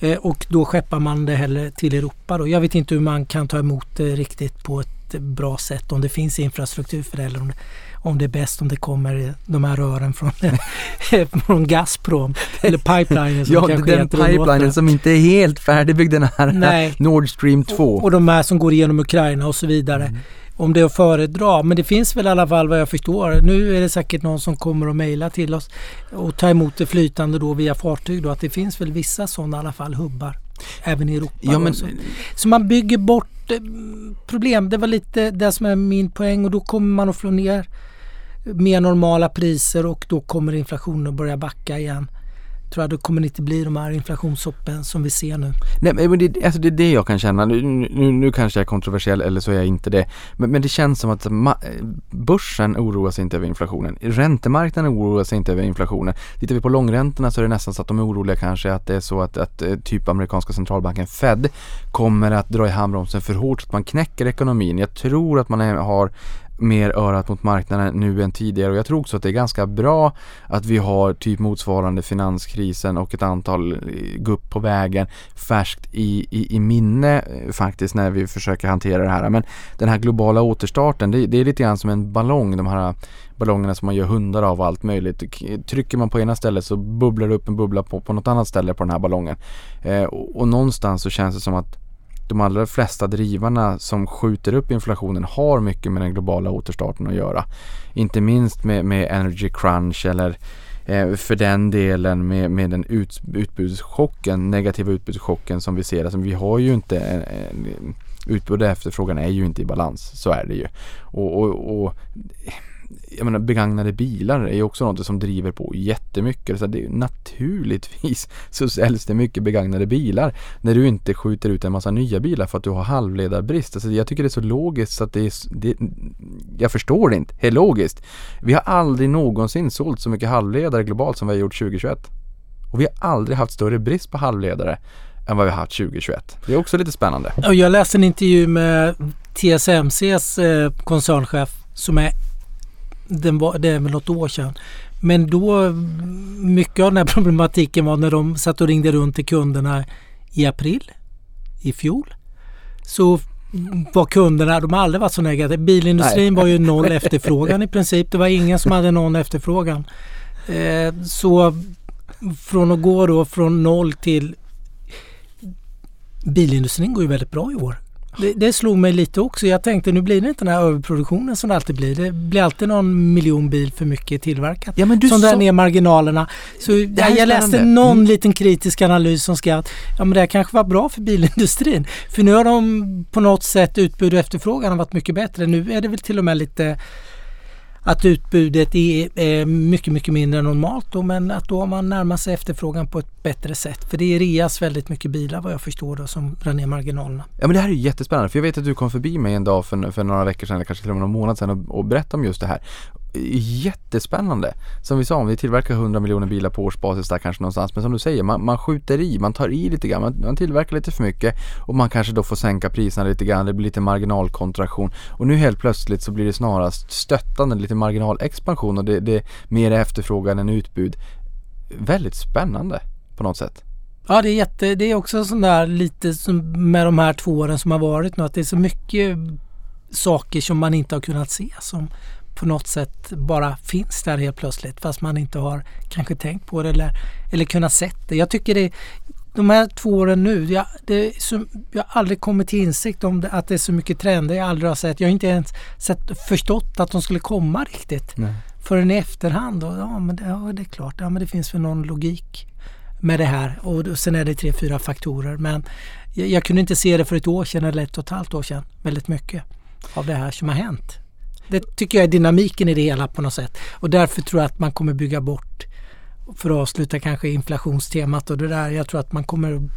Eh, och då skeppar man det heller till Europa då. Jag vet inte hur man kan ta emot det riktigt på ett bra sätt. Om det finns infrastruktur för det eller om det, om det är bäst om det kommer de här rören från, [LAUGHS] från Gazprom eller pipelinen som Ja, kanske den och pipelinen som inte är helt färdigbyggd den här Nej. Nord Stream 2. Och, och de här som går igenom Ukraina och så vidare. Mm. Om det är att föredra. Men det finns väl i alla fall vad jag förstår. Nu är det säkert någon som kommer att mejla till oss och ta emot det flytande då via fartyg. Då, att det finns väl vissa sådana i alla fall hubbar. Även i Europa. Ja, men, så. så man bygger bort eh, problem. Det var lite det som är min poäng och då kommer man att få ner mer normala priser och då kommer inflationen att börja backa igen. Tror jag, då kommer det inte bli de här inflationshoppen som vi ser nu. Nej men det, alltså det är det jag kan känna. Nu, nu, nu kanske jag är kontroversiell eller så är jag inte det. Men, men det känns som att ma- börsen oroar sig inte över inflationen. Räntemarknaden oroar sig inte över inflationen. Tittar vi på långräntorna så är det nästan så att de är oroliga kanske att det är så att, att eh, typ amerikanska centralbanken Fed kommer att dra i handbromsen för hårt så att man knäcker ekonomin. Jag tror att man är, har mer örat mot marknaden nu än tidigare och jag tror också att det är ganska bra att vi har typ motsvarande finanskrisen och ett antal eh, gupp på vägen färskt i, i, i minne eh, faktiskt när vi försöker hantera det här. Men den här globala återstarten det, det är lite grann som en ballong, de här ballongerna som man gör hundar av och allt möjligt. Trycker man på ena stället så bubblar det upp en bubbla på, på något annat ställe på den här ballongen. Eh, och, och någonstans så känns det som att de allra flesta drivarna som skjuter upp inflationen har mycket med den globala återstarten att göra. Inte minst med, med energy crunch eller eh, för den delen med, med den ut, utbudschocken, negativa utbudschocken som vi ser. Alltså, vi har ju inte en, en, utbud och efterfrågan är ju inte i balans. Så är det ju. Och, och, och jag menar begagnade bilar är ju också något som driver på jättemycket. Så det är naturligtvis [LAUGHS] så säljs det mycket begagnade bilar när du inte skjuter ut en massa nya bilar för att du har halvledarbrist. Alltså jag tycker det är så logiskt så att det är, det, jag förstår det inte. Det är logiskt. Vi har aldrig någonsin sålt så mycket halvledare globalt som vi har gjort 2021. Och vi har aldrig haft större brist på halvledare än vad vi har haft 2021. Det är också lite spännande. Jag läste en intervju med TSMCs eh, koncernchef som är den var, det är väl något år sedan. Men då, mycket av den här [LAUGHS] problematiken var när de satt och ringde runt till kunderna i april i fjol. Så var kunderna, de har aldrig varit så negativa. Bilindustrin Nej. var ju noll [LAUGHS] efterfrågan i princip. Det var ingen som hade någon efterfrågan. Eh, så från att gå då från noll till Bilindustrin går ju väldigt bra i år. Det, det slog mig lite också. Jag tänkte nu blir det inte den här överproduktionen som det alltid blir. Det blir alltid någon miljon bil för mycket tillverkat. Ja, men du som drar sa- ner marginalerna. Så jag, jag läste någon Mm. liten kritisk analys som skrev att ja, men det här kanske var bra för bilindustrin. För nu har de på något sätt utbud och efterfrågan har varit mycket bättre. Nu är det väl till och med lite att utbudet är mycket, mycket mindre än normalt då, men att då har man närmat sig efterfrågan på ett bättre sätt. För det reas väldigt mycket bilar vad jag förstår då som drar ner marginalerna. Ja men det här är ju jättespännande för jag vet att du kom förbi mig en dag för, för några veckor sedan eller kanske till och med någon månad sedan och, och berättade om just det här. Jättespännande! Som vi sa, om vi tillverkar 100 miljoner bilar på årsbasis där kanske någonstans. Men som du säger, man, man skjuter i, man tar i lite grann, man, man tillverkar lite för mycket och man kanske då får sänka priserna lite grann, det blir lite marginalkontraktion. Och nu helt plötsligt så blir det snarast stöttande, lite marginalexpansion och det, det är mer efterfrågan än utbud. Väldigt spännande på något sätt. Ja det är jätte, det är också sån där lite som med de här två åren som har varit nu att det är så mycket saker som man inte har kunnat se som på något sätt bara finns där helt plötsligt fast man inte har kanske tänkt på det eller, eller kunnat sett det. Jag tycker det de här två åren nu, jag, så, jag har aldrig kommit till insikt om det, att det är så mycket trender jag aldrig har sett. Jag har inte ens sett, förstått att de skulle komma riktigt Nej. förrän i efterhand. Och, ja, men det, ja, det är klart, ja, men det finns väl någon logik med det här. Och, och sen är det tre, fyra faktorer. Men jag, jag kunde inte se det för ett år sedan eller ett och ett halvt år sedan. Väldigt mycket av det här som har hänt. Det tycker jag är dynamiken i det hela på något sätt. Och därför tror jag att man kommer bygga bort, för att avsluta kanske inflationstemat och det där. Jag tror att man kommer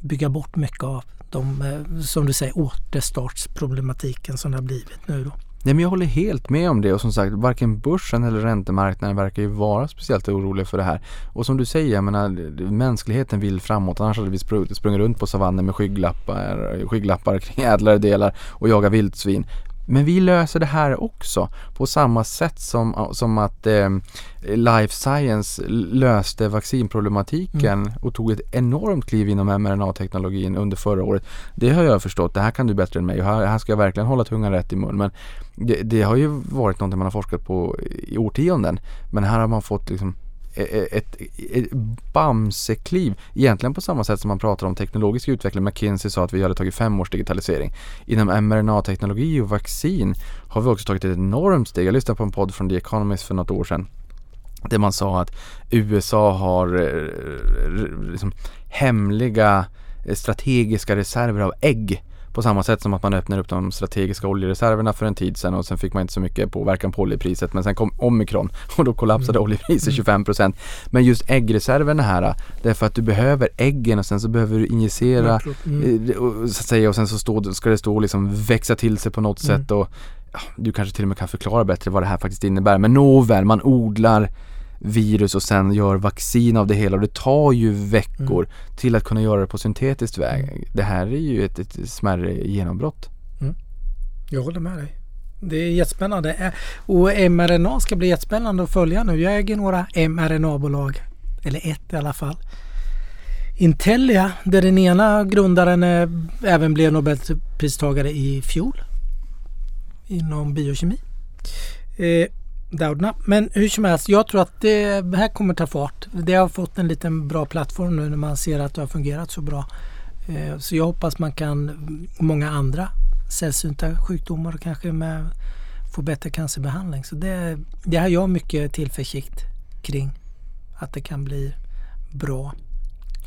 bygga bort mycket av de, eh, som du säger, återstartsproblematiken som det har blivit nu då. Nej men jag håller helt med om det och som sagt varken börsen eller räntemarknaden verkar ju vara speciellt oroliga för det här. Och som du säger, jag menar mänskligheten vill framåt annars hade vi sprungit, sprungit runt på savannen med skygglappar, skygglappar [LAUGHS] kring ädlare delar och jagat vildsvin. Men vi löser det här också på samma sätt som, som att eh, Life Science löste vaccinproblematiken mm. och tog ett enormt kliv inom mRNA-teknologin under förra året. Det har jag förstått, det här kan du bättre än mig och här, här ska jag verkligen hålla tungan rätt i mun. Men det, det, har ju varit något man har forskat på i årtionden. Men här har man fått liksom Eh, eh, ett, ett, ett bamsekliv. Egentligen på samma sätt som man pratar om teknologisk utveckling. McKinsey sa att vi hade tagit fem års digitalisering. Inom mRNA-teknologi och vaccin har vi också tagit ett enormt steg. Jag lyssnade på en podd från The Economist för något år sedan. Där man sa att USA har liksom, hemliga strategiska reserver av ägg på samma sätt som att man öppnar upp de strategiska oljereserverna för en tid sedan och sen fick man inte så mycket påverkan på oljepriset. Men sen kom omikron [LAUGHS] och då kollapsade mm. oljepriset 25% Men just äggreserverna här, det är för att du behöver äggen och sen så behöver du injicera mm. Eh, så att säga och sen så stå, ska det stå och liksom växa till sig på något mm. sätt och ja, du kanske till och med kan förklara bättre vad det här faktiskt innebär. Men nåväl, man odlar virus och sen gör vaccin av det hela och det tar ju veckor mm. till att kunna göra det på syntetisk väg. Mm. Det här är ju ett, ett smärre genombrott. Mm. Jag håller med dig. Det är jättespännande och mRNA ska bli jättespännande att följa nu. Jag äger några mRNA-bolag, eller ett i alla fall. Intellia, där den ena grundaren även blev Nobelpristagare i fjol inom biokemi. Eh, Doudna. Men hur som helst, jag tror att det här kommer ta fart. Det har fått en liten bra plattform nu när man ser att det har fungerat så bra. Eh, så jag hoppas man kan, många andra sällsynta sjukdomar kanske med, få bättre cancerbehandling. Så det, det har jag mycket tillförsikt kring. Att det kan bli bra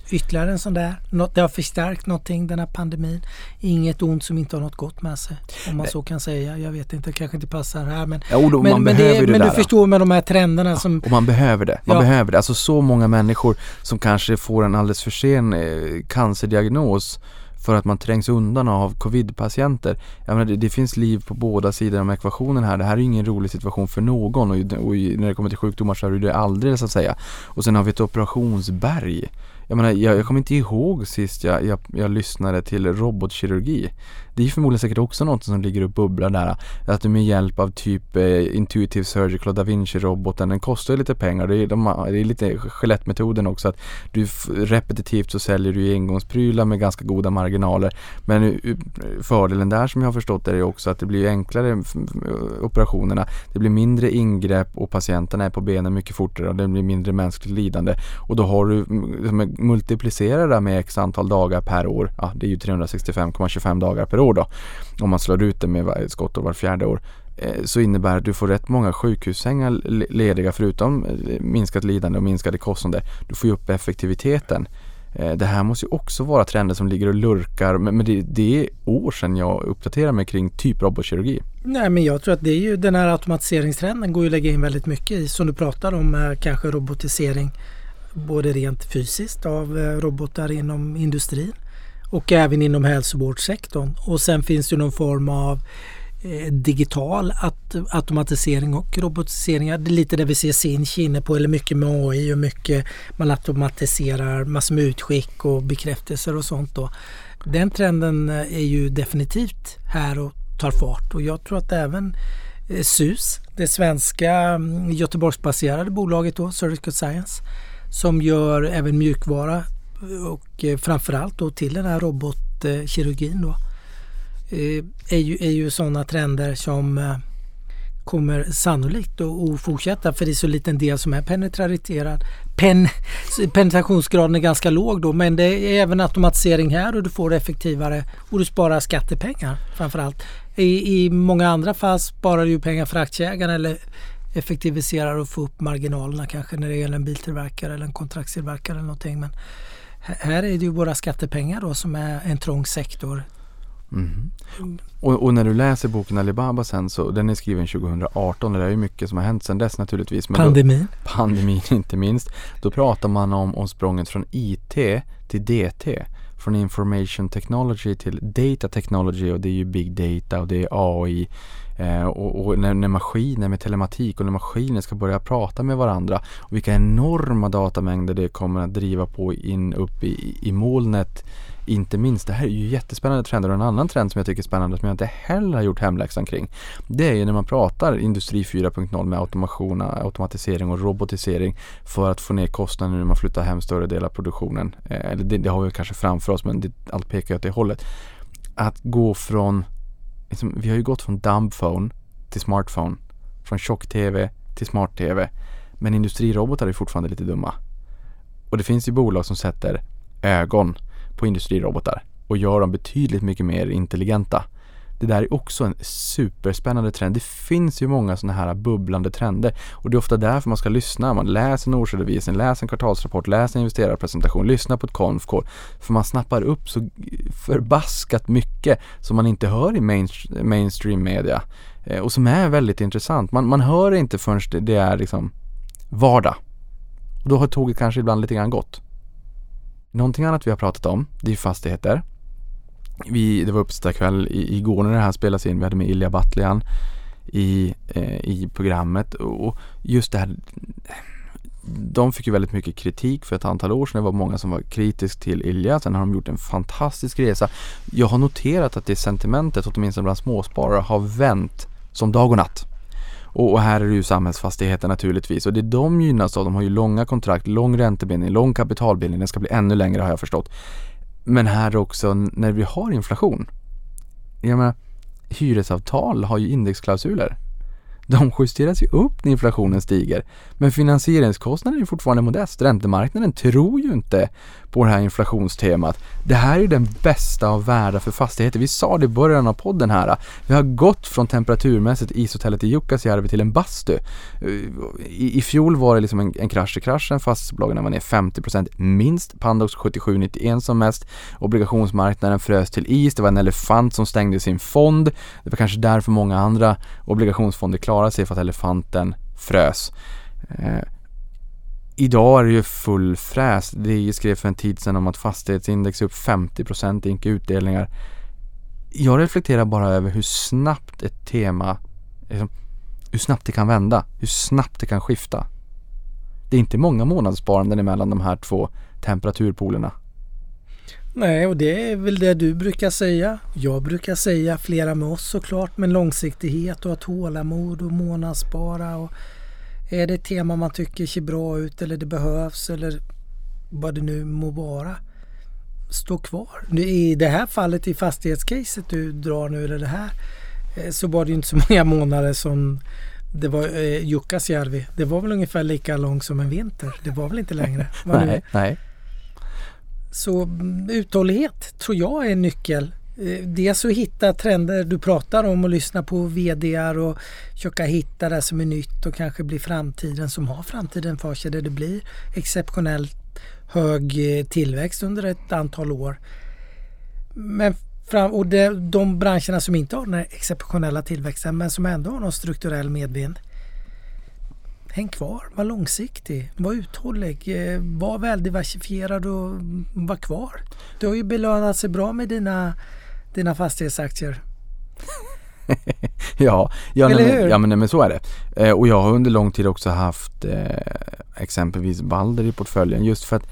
ytterligare en sån där. det har förstärkt någonting den här pandemin. Inget ont som inte har något gott med sig. Om man så kan säga. Jag vet inte, det kanske inte passar här. Men, ja, då, men, men, det, men du förstår med de här trenderna som... Och man behöver det. Man ja. behöver det. Alltså så många människor som kanske får en alldeles för sen eh, cancerdiagnos för att man trängs undan av covid-patienter. Jag menar, det, det, finns liv på båda sidor om ekvationen här. Det här är ingen rolig situation för någon och, och när det kommer till sjukdomar så är det aldrig så att säga. Och sen har vi ett operationsberg jag menar, jag, jag kommer inte ihåg sist jag, jag, jag lyssnade till robotkirurgi. Det är förmodligen säkert också något som ligger och bubblar där. Att du med hjälp av typ eh, Intuitive Surgical och Da Vinci-roboten, den kostar ju lite pengar. Det är, de, det är lite skelettmetoden också. Att du repetitivt så säljer du engångsprylar med ganska goda marginaler. Men eh, fördelen där som jag har förstått det är också att det blir enklare operationerna. Det blir mindre ingrepp och patienterna är på benen mycket fortare och det blir mindre mänskligt lidande. Och då har du liksom, det med x antal dagar per år. Ja, det är ju 365,25 dagar per år år då, om man slår ut det med ett skottår var fjärde år, eh, så innebär att du får rätt många sjukhussängar lediga förutom eh, minskat lidande och minskade kostnader. Du får ju upp effektiviteten. Eh, det här måste ju också vara trender som ligger och lurkar men det, det är år sedan jag uppdaterade mig kring typ robotkirurgi. Nej men jag tror att det är ju den här automatiseringstrenden går ju att lägga in väldigt mycket i som du pratar om kanske robotisering både rent fysiskt av robotar inom industrin och även inom hälsovårdssektorn. Och sen finns det någon form av eh, digital automatisering och robotisering. Det är lite det vi ser Sinch inne på, eller mycket med AI och mycket man automatiserar massor med utskick och bekräftelser och sånt. Då. Den trenden eh, är ju definitivt här och tar fart och jag tror att även eh, SUS, det svenska mm, Göteborgsbaserade bolaget då, Surgical Science, som gör även mjukvara och eh, framförallt då till den här robotkirurgin då eh, är ju, är ju sådana trender som eh, kommer sannolikt att fortsätta för det är så liten del som är penetrerad. Pen, penetrationsgraden är ganska låg då men det är även automatisering här och du får effektivare och du sparar skattepengar framförallt. I, I många andra fall sparar du pengar för aktieägarna eller effektiviserar och får upp marginalerna kanske när det gäller en biltillverkare eller en kontraktstillverkare eller någonting. Men här är det ju våra skattepengar då som är en trång sektor. Mm. Och, och, när du läser boken Alibaba sen så, den är skriven 2018 och det är ju mycket som har hänt sen dess naturligtvis. Men pandemin. Då, pandemin [LAUGHS] inte minst. Då pratar man om, om språnget från IT till DT. Från information technology till data technology och det är ju big data och det är AI. Eh, och, och när, när, maskiner med telematik och när maskiner ska börja prata med varandra och vilka enorma datamängder det kommer att driva på in upp i, i molnet inte minst, det här är ju jättespännande trender och en annan trend som jag tycker är spännande som jag inte heller har gjort hemläxan kring. Det är ju när man pratar industri 4.0 med automation, automatisering och robotisering för att få ner kostnaderna när man flyttar hem större delar av produktionen. Eh, eller det, det har vi kanske framför oss men det, allt pekar ju åt det hållet. Att gå från, liksom, vi har ju gått från dumbphone till smartphone, från tjock-tv till smart-tv. Men industrirobotar är fortfarande lite dumma. Och det finns ju bolag som sätter ögon på industrirobotar och gör dem betydligt mycket mer intelligenta. Det där är också en superspännande trend. Det finns ju många sådana här bubblande trender och det är ofta därför man ska lyssna. Man läser en årsredovisning, läser en kvartalsrapport, läser en investerarpresentation, lyssnar på ett konf För man snappar upp så förbaskat mycket som man inte hör i main, mainstream media eh, och som är väldigt intressant. Man, man hör inte förrän det är liksom vardag. Och då har tåget kanske ibland lite grann gått. Någonting annat vi har pratat om, det är fastigheter. Vi, det var uppesittarkväll igår när det här spelas in. Vi hade med Ilja Batljan i, eh, i programmet och just det här de fick ju väldigt mycket kritik för ett antal år sedan. Det var många som var kritiska till Ilja. Sen har de gjort en fantastisk resa. Jag har noterat att det sentimentet, åtminstone bland småsparare, har vänt som dag och natt. Och, och, här är det ju samhällsfastigheter naturligtvis och det de gynnas av, de har ju långa kontrakt, lång räntebindning, lång kapitalbildning, den ska bli ännu längre har jag förstått. Men här också när vi har inflation. Jag menar, hyresavtal har ju indexklausuler de justeras ju upp när inflationen stiger. Men finansieringskostnaden är fortfarande modest. Räntemarknaden tror ju inte på det här inflationstemat. Det här är den bästa av världar för fastigheter. Vi sa det i början av podden här. Vi har gått från temperaturmässigt ishotellet i Jukkasjärvi till en bastu. Eh, I, I fjol var det liksom en, en krasch i kraschen. Fastighetsbolagen var ner 50% minst. Pandox 77,91 som mest. Obligationsmarknaden frös till is. Det var en elefant som stängde sin fond. Det var kanske därför många andra obligationsfonder klarade sig för att elefanten frös. Eh, Idag är det ju full fräs. Det skrev för en tid sedan om att fastighetsindex är upp 50% i utdelningar. Jag reflekterar bara över hur snabbt ett tema, liksom, hur snabbt det kan vända, hur snabbt det kan skifta. Det är inte många månadssparanden emellan de här två temperaturpolerna. Nej, och det är väl det du brukar säga. Jag brukar säga, flera med oss såklart, men långsiktighet och att tålamod och månadsspara. Och är det ett tema man tycker ser bra ut eller det behövs eller vad det nu må vara. Stå kvar. I det här fallet i fastighetscaset du drar nu eller det här eh, så var det inte så [LAUGHS] många månader som det var eh, Jukkasjärvi. Det var väl ungefär lika långt som en vinter. Det var väl inte längre? [LAUGHS] nej, nej. Så mm, uthållighet tror jag är en nyckel. Eh, dels att hitta trender du pratar om och lyssna på VDar och försöka hitta det som är nytt och kanske bli framtiden som har framtiden för sig där det blir exceptionellt hög eh, tillväxt under ett antal år. Men fram, och det, de branscherna som inte har den här exceptionella tillväxten men som ändå har någon strukturell medvind häng kvar, var långsiktig, var uthållig, eh, var väldiversifierad och var kvar. Du har ju belönat sig bra med dina, dina fastighetsaktier. [LAUGHS] ja, ja, Eller nej, hur? ja men, men så är det. Eh, och jag har under lång tid också haft eh, exempelvis Balder i portföljen just för att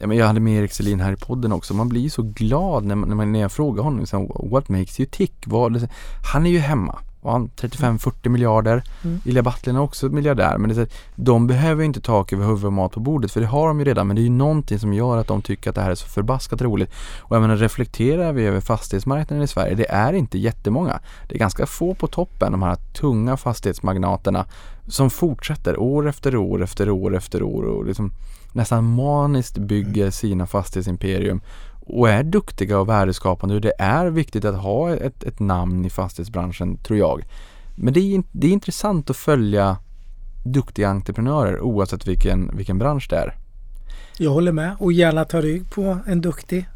jag hade med Erik Selin här i podden också. Man blir så glad när, man, när, jag frågar honom liksom, What makes you tick? Vad, han är ju hemma han 35-40 miljarder. Mm. Ilja Batlin är också miljardär men det är, de behöver inte tak över huvudet och mat på bordet för det har de ju redan men det är ju någonting som gör att de tycker att det här är så förbaskat roligt. Och jag menar reflekterar vi över fastighetsmarknaden i Sverige, det är inte jättemånga. Det är ganska få på toppen, de här tunga fastighetsmagnaterna som fortsätter år efter år efter år efter år och liksom nästan maniskt bygger sina fastighetsimperium och är duktiga och värdeskapande. Det är viktigt att ha ett, ett namn i fastighetsbranschen tror jag. Men det är, det är intressant att följa duktiga entreprenörer oavsett vilken, vilken bransch det är. Jag håller med och gärna ta rygg på en duktig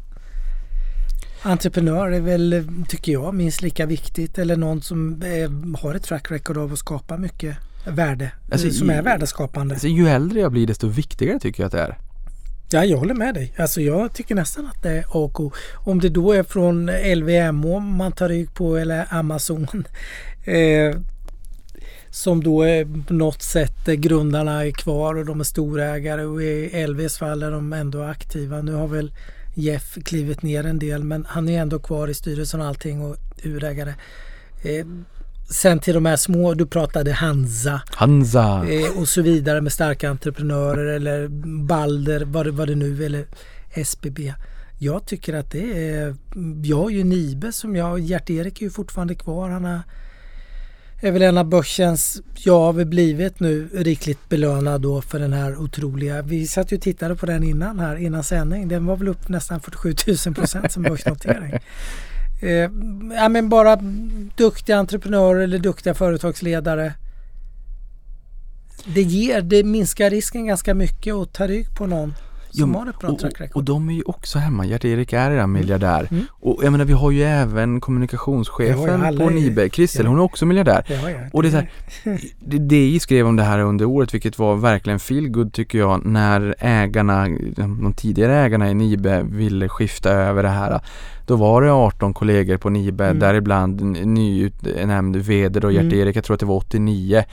entreprenör är väl, tycker jag, minst lika viktigt. Eller någon som är, har ett track record av att skapa mycket värde. Alltså, som är värdeskapande. Alltså, ju äldre jag blir desto viktigare tycker jag att det är. Ja, jag håller med dig. Alltså jag tycker nästan att det är AK. Om det då är från LVMH man tar rygg på eller Amazon. [LAUGHS] Eh, som då är på något sätt grundarna är kvar och de är storägare och i LVs fall är de ändå aktiva. Nu har väl Jeff klivit ner en del men han är ändå kvar i styrelsen och allting och urägare. Eh, sen till de här små, du pratade Hansa Hansa. eh, och så vidare med starka entreprenörer eller Balder, vad det, vad det nu eller SBB. Jag tycker att det är, jag har ju Nibe som jag, Gert-Erik är ju fortfarande kvar. Han har, är väl en av börsens, jag har väl blivit nu rikligt belönad då för den här otroliga, vi satt ju och tittade på den innan här, innan sändning. Den var väl upp nästan 47 000 procent som börsnotering. Eh, ja men bara duktiga entreprenörer eller duktiga företagsledare. Det ger, det minskar risken ganska mycket att ta rygg på någon som Jo, har ett bra och, track och, och record. de är ju också hemma. Gert-Erik är redan miljardär. Mm. Och jag menar vi har ju även kommunikationschefen på Nibe, Kristel, ja. hon är också miljardär. Ja, ja, Och det är så här, DI skrev om det här under året vilket var verkligen feel good tycker jag när ägarna, de tidigare ägarna i Nibe ville skifta över det här. Då var det 18 kollegor på Nibe, Mm. däribland nyutnämnd VD då, Mm. Gert-Erik, jag tror att det var 89.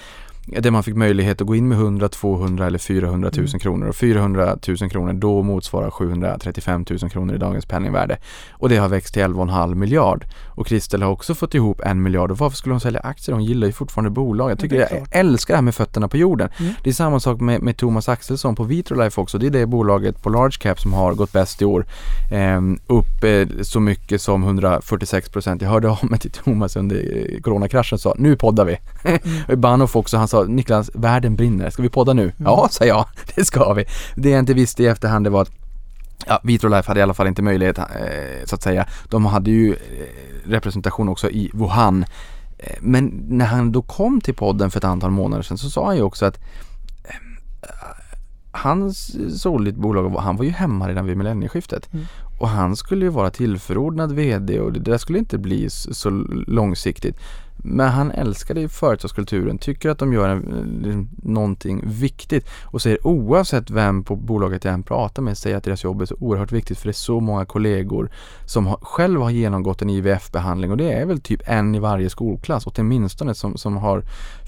Där man fick möjlighet att gå in med 100, 200 eller 400 000 Mm. kronor och 400 000 kronor då motsvarar 735 000 kronor i dagens penningvärde. Och det har växt till 11,5 miljard. Och Kristel har också fått ihop en miljard och varför skulle hon sälja aktier? Hon gillar ju fortfarande bolag. Jag tycker jag älskar det här med fötterna på jorden. Mm. Det är samma sak med, med Thomas Axelsson på Vitrolife också. Det är det bolaget på Large Cap som har gått bäst i år. Ehm, upp eh, så mycket som 146 procent. Jag hörde av mig till Thomas under eh, coronakraschen och sa nu poddar vi. [LAUGHS] Och Bahnhof också, han sa Niklas, världen brinner. Ska vi podda nu? Ja, sa jag. [LAUGHS] Det ska vi. Det jag inte visste i efterhand det var att Ja, Vitrolife hade i alla fall inte möjlighet eh, så att säga. De hade ju eh, representation också i Wuhan. Eh, Men när han då kom till podden för ett antal månader sedan så sa han ju också att eh, han sålde ett bolag och han var ju hemma redan vid millennieskiftet. Mm. Och han skulle ju vara tillförordnad VD och det där skulle inte bli så långsiktigt. Men han älskade ju företagskulturen, tycker att de gör en, liksom, någonting viktigt och säger oavsett vem på bolaget jag än pratar med säger att deras jobb är så oerhört viktigt för det är så många kollegor som har, själv har genomgått en IVF-behandling och det är väl typ en i varje skolklass åtminstone som, som har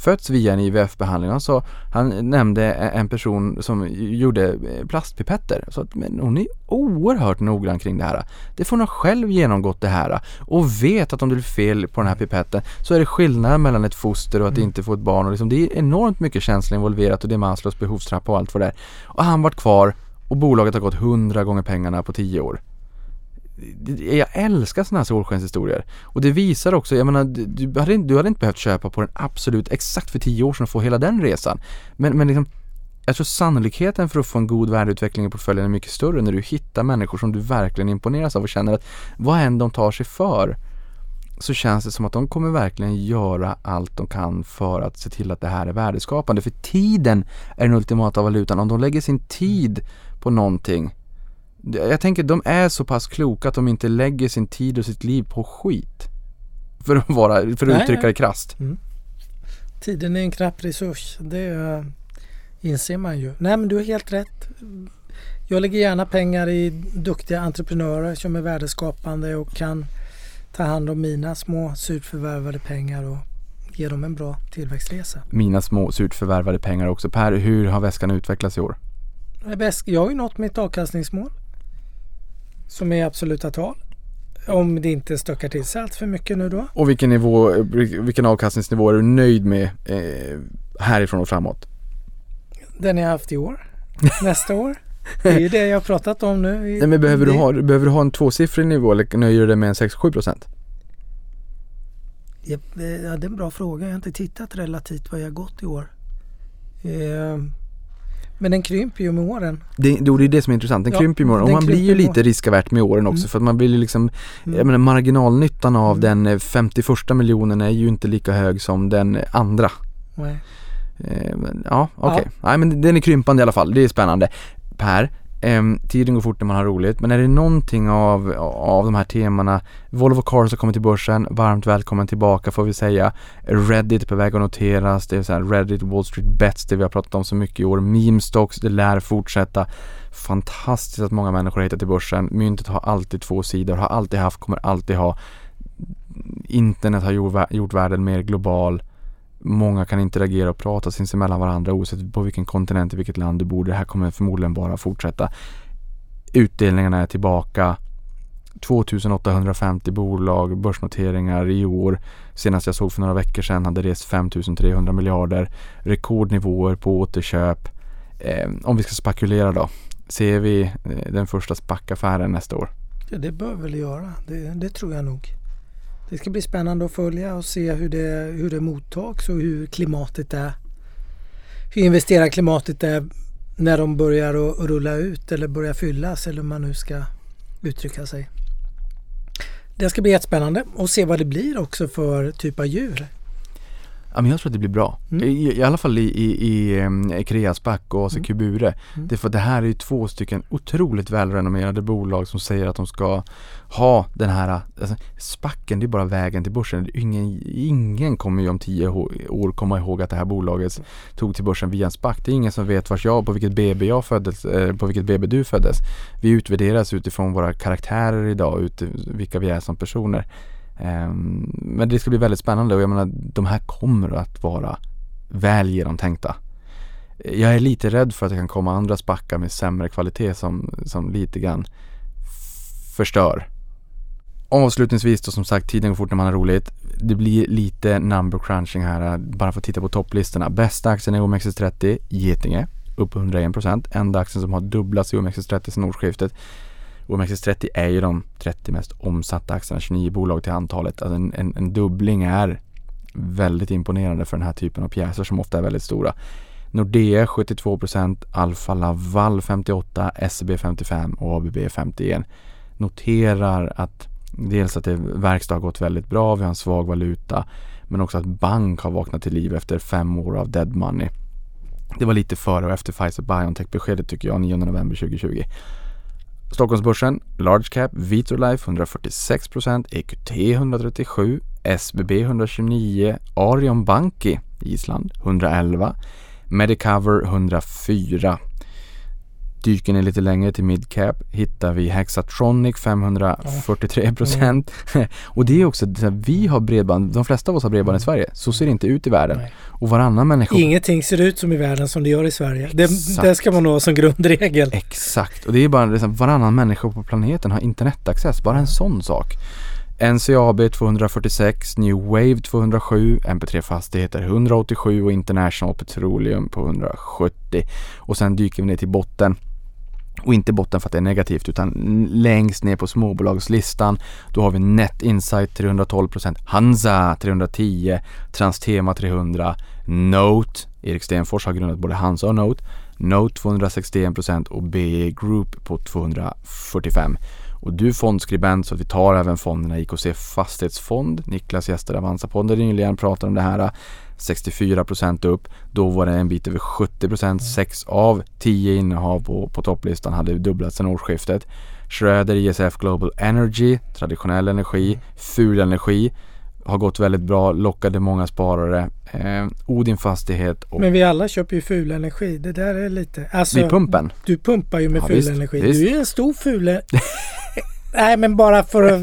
fötts via en IVF-behandling. Han, sa, han nämnde en person som gjorde plastpipetter. Så att, men hon är oerhört noggrann kring det här. Det får ha själv genomgått det här och vet att om det blir fel på den här pipetten så är det skillnad mellan ett foster och att inte få ett barn. Och liksom, det är enormt mycket känsla involverat och det är Maslows behovstrappa och allt vad det är. Och han vart kvar och bolaget har gått hundra gånger pengarna på tio år. Jag älskar sådana här solskenshistorier. Och det visar också, jag menar, du- du hade, inte- du hade inte behövt köpa på den absolut exakt för tio år sedan och få hela den resan. Men, men liksom, jag tror sannolikheten för att få en god värdeutveckling i portföljen är mycket större när du hittar människor som du verkligen imponeras av och känner att vad än de tar sig för så känns det som att de kommer verkligen göra allt de kan för att se till att det här är värdeskapande. För tiden är den ultimata valutan. Om de lägger sin tid på någonting jag tänker de är så pass kloka att de inte lägger sin tid och sitt liv på skit. För att, vara, för att Nej, uttrycka det krasst. Tiden är en knapp resurs. Det eh, inser man ju. Nej men du har helt rätt. Jag lägger gärna pengar i duktiga entreprenörer som är värdeskapande och kan ta hand om mina små surt förvärvade pengar och ge dem en bra tillväxtresa. Mina små surt förvärvade pengar också. Per, hur har väskan utvecklats i år? Jag har ju nått mitt avkastningsmål. Som är absoluta tal. Om det inte stökar till sig allt för mycket nu då. Och vilken nivå, vilken avkastningsnivå är du nöjd med eh, härifrån och framåt? Den jag haft i år. Nästa år. Det är ju det jag har pratat om nu. Nej men behöver du, ha, behöver du ha en tvåsiffrig nivå eller nöjer du dig med en 6-7 procent? Ja, det ja, det är en bra fråga. Jag har inte tittat relativt vad jag har gått i år. Eh, Men den krymper ju med åren. Det, det är det som är intressant. Den Ja, krymper ju imorgon. Och den man blir ju lite riskavärt med åren också Mm. för att man blir ju liksom Mm. Jag menar marginalnyttan av Mm. den eh, 51 miljonen är ju inte lika hög som den eh, andra. Nej. Eh, men, ja, okej. Nej men den är krympande i alla fall. Det är spännande. Per, ehm, tiden går fort när man har roligt. Men är det någonting av, av de här temana Volvo Cars har kommit till börsen. Varmt välkommen tillbaka får vi säga. Reddit är på väg att noteras. Det är så här Reddit, Wall Street Bets, det vi har pratat om så mycket i år. Meme stocks, det lär fortsätta. Fantastiskt att många människor har hittat till börsen. Myntet har alltid två sidor, har alltid haft, kommer alltid ha. Internet har gjort världen mer global. Många kan interagera och prata sinsemellan varandra oavsett på vilken kontinent, i vilket land du bor. Det här kommer förmodligen bara fortsätta. Utdelningarna är tillbaka. 2850 bolag, börsnoteringar i år. Senast jag såg för några veckor sedan hade rest 5300 miljarder. Rekordnivåer på återköp. Eh, om vi ska spekulera då. Ser vi eh, den första SPAC-affären nästa år? Ja, det bör väl göra. Det, det tror jag nog. Det ska bli spännande att följa och se hur det, hur det mottags och hur klimatet är. Hur investerarklimatet är när de börjar att rulla ut eller börjar fyllas eller hur man nu ska uttrycka sig. Det ska bli jättespännande och se vad det blir också för typ av djur. Ja, men jag tror att det blir bra. Mm. I, I alla fall i, i, i um, Kreasback och ACQ Bure. Mm. Det, för det här är ju två stycken otroligt välrenommerade bolag som säger att de ska ha den här, alltså, spacken det är bara vägen till börsen. Ingen, ingen kommer ju om tio år komma ihåg att det här bolaget tog till börsen via en SPAC. Det är ingen som vet vars jag, på vilket BB jag föddes, eh, på vilket BB du föddes. Vi utvärderas utifrån våra karaktärer idag, ut, vilka vi är som personer. Ehm, men det ska bli väldigt spännande och jag menar de här kommer att vara väl genomtänkta. Jag är lite rädd för att det kan komma andra spackar med sämre kvalitet som, som lite grann förstör. Avslutningsvis då som sagt, tiden går fort när man har roligt. Det blir lite number crunching här, eh, bara för att titta på topplistorna. Bästa aktien är OMXS30, Getinge, upp 101%. Enda aktien som har dubblats i OMXS30 sedan årsskiftet. OMXS30 är ju de 30 mest omsatta aktierna, 29 bolag till antalet. Alltså en, en, en dubbling är väldigt imponerande för den här typen av pjäser som ofta är väldigt stora. Nordea 72%, Alfa Laval 58%, SEB 55% och ABB 51%. Noterar att dels att det verkstad har gått väldigt bra, vi har en svag valuta men också att bank har vaknat till liv efter fem år av dead money. Det var lite före och efter Pfizer Biontech-beskedet tycker jag 9 november 2020. Stockholmsbörsen, Large Cap, Vitrolife 146%, EQT 137, SBB 129, Arion Banki Island 111, Medicover 104. Dyker ni lite längre till midcap hittar vi Hexatronic 543% [LAUGHS] och det är också, vi har bredband, de flesta av oss har bredband i Sverige, så ser det inte ut i världen. Nej. Och varannan människa Ingenting ser ut som i världen som det gör i Sverige. Det, det ska man ha som grundregel. Exakt, och det är bara liksom, varannan människa på planeten har internetaccess, bara en sån sak. NCAB 246, New Wave 207, MP3 Fastigheter 187 och International Petroleum på 170. Och sen dyker vi ner till botten. Och inte botten för att det är negativt utan längst ner på småbolagslistan då har vi Net Insight 312%, Hansa 310, Transtema 300, Note, Erik Stenfors har grundat både Hansa och Note, Note 261% och BE Group på 245. Och du är fondskribent så att vi tar även fonderna IKC Fastighetsfond. Niklas gästade Avanza-podden nyligen, pratade om det här. 64% upp. Då var det en bit över 70%. 6 av 10 innehav på, på topplistan hade dubblats sedan årsskiftet. Schröder ISF Global Energy, traditionell energi, ful energi har gått väldigt bra, lockade många sparare. Eh, Odin Fastighet och Men vi alla köper ju ful energi. Det där är lite... Alltså, vid pumpen. Du pumpar ju med Ja, ful visst, energi. visst. Du är en stor ful... e- [LAUGHS] Nej men bara för att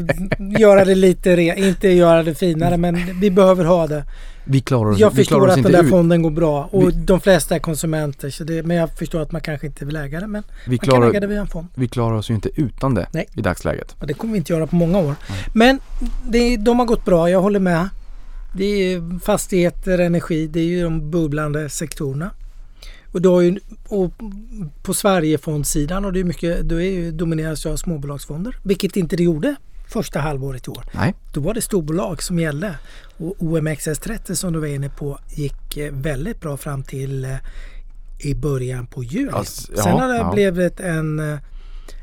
göra det lite re... Inte göra det finare men vi behöver ha det. Vi klarar oss, Jag förstår klarar oss att den där ut. fonden går bra och Vi- de flesta är konsumenter. Så det, men jag förstår att man kanske inte vill äga det. Men Vi man kan klarar, äga det via en fond. vi klarar oss ju inte utan det Nej. i dagsläget. Och det kommer vi inte göra på många år. Men det, de har gått bra, jag håller med. Det är fastigheter, energi, det är ju de bubblande sektorerna. Och, då ju, och på Sverigefondssidan och det är mycket, då är ju, domineras ju av småbolagsfonder. Vilket inte det gjorde första halvåret i år. Nej, Då var det storbolag som gällde. Och OMXS30 som du var inne på gick eh, väldigt bra fram till eh, i början på juli. Alltså, ja, Sen har det ja. blivit en, eh,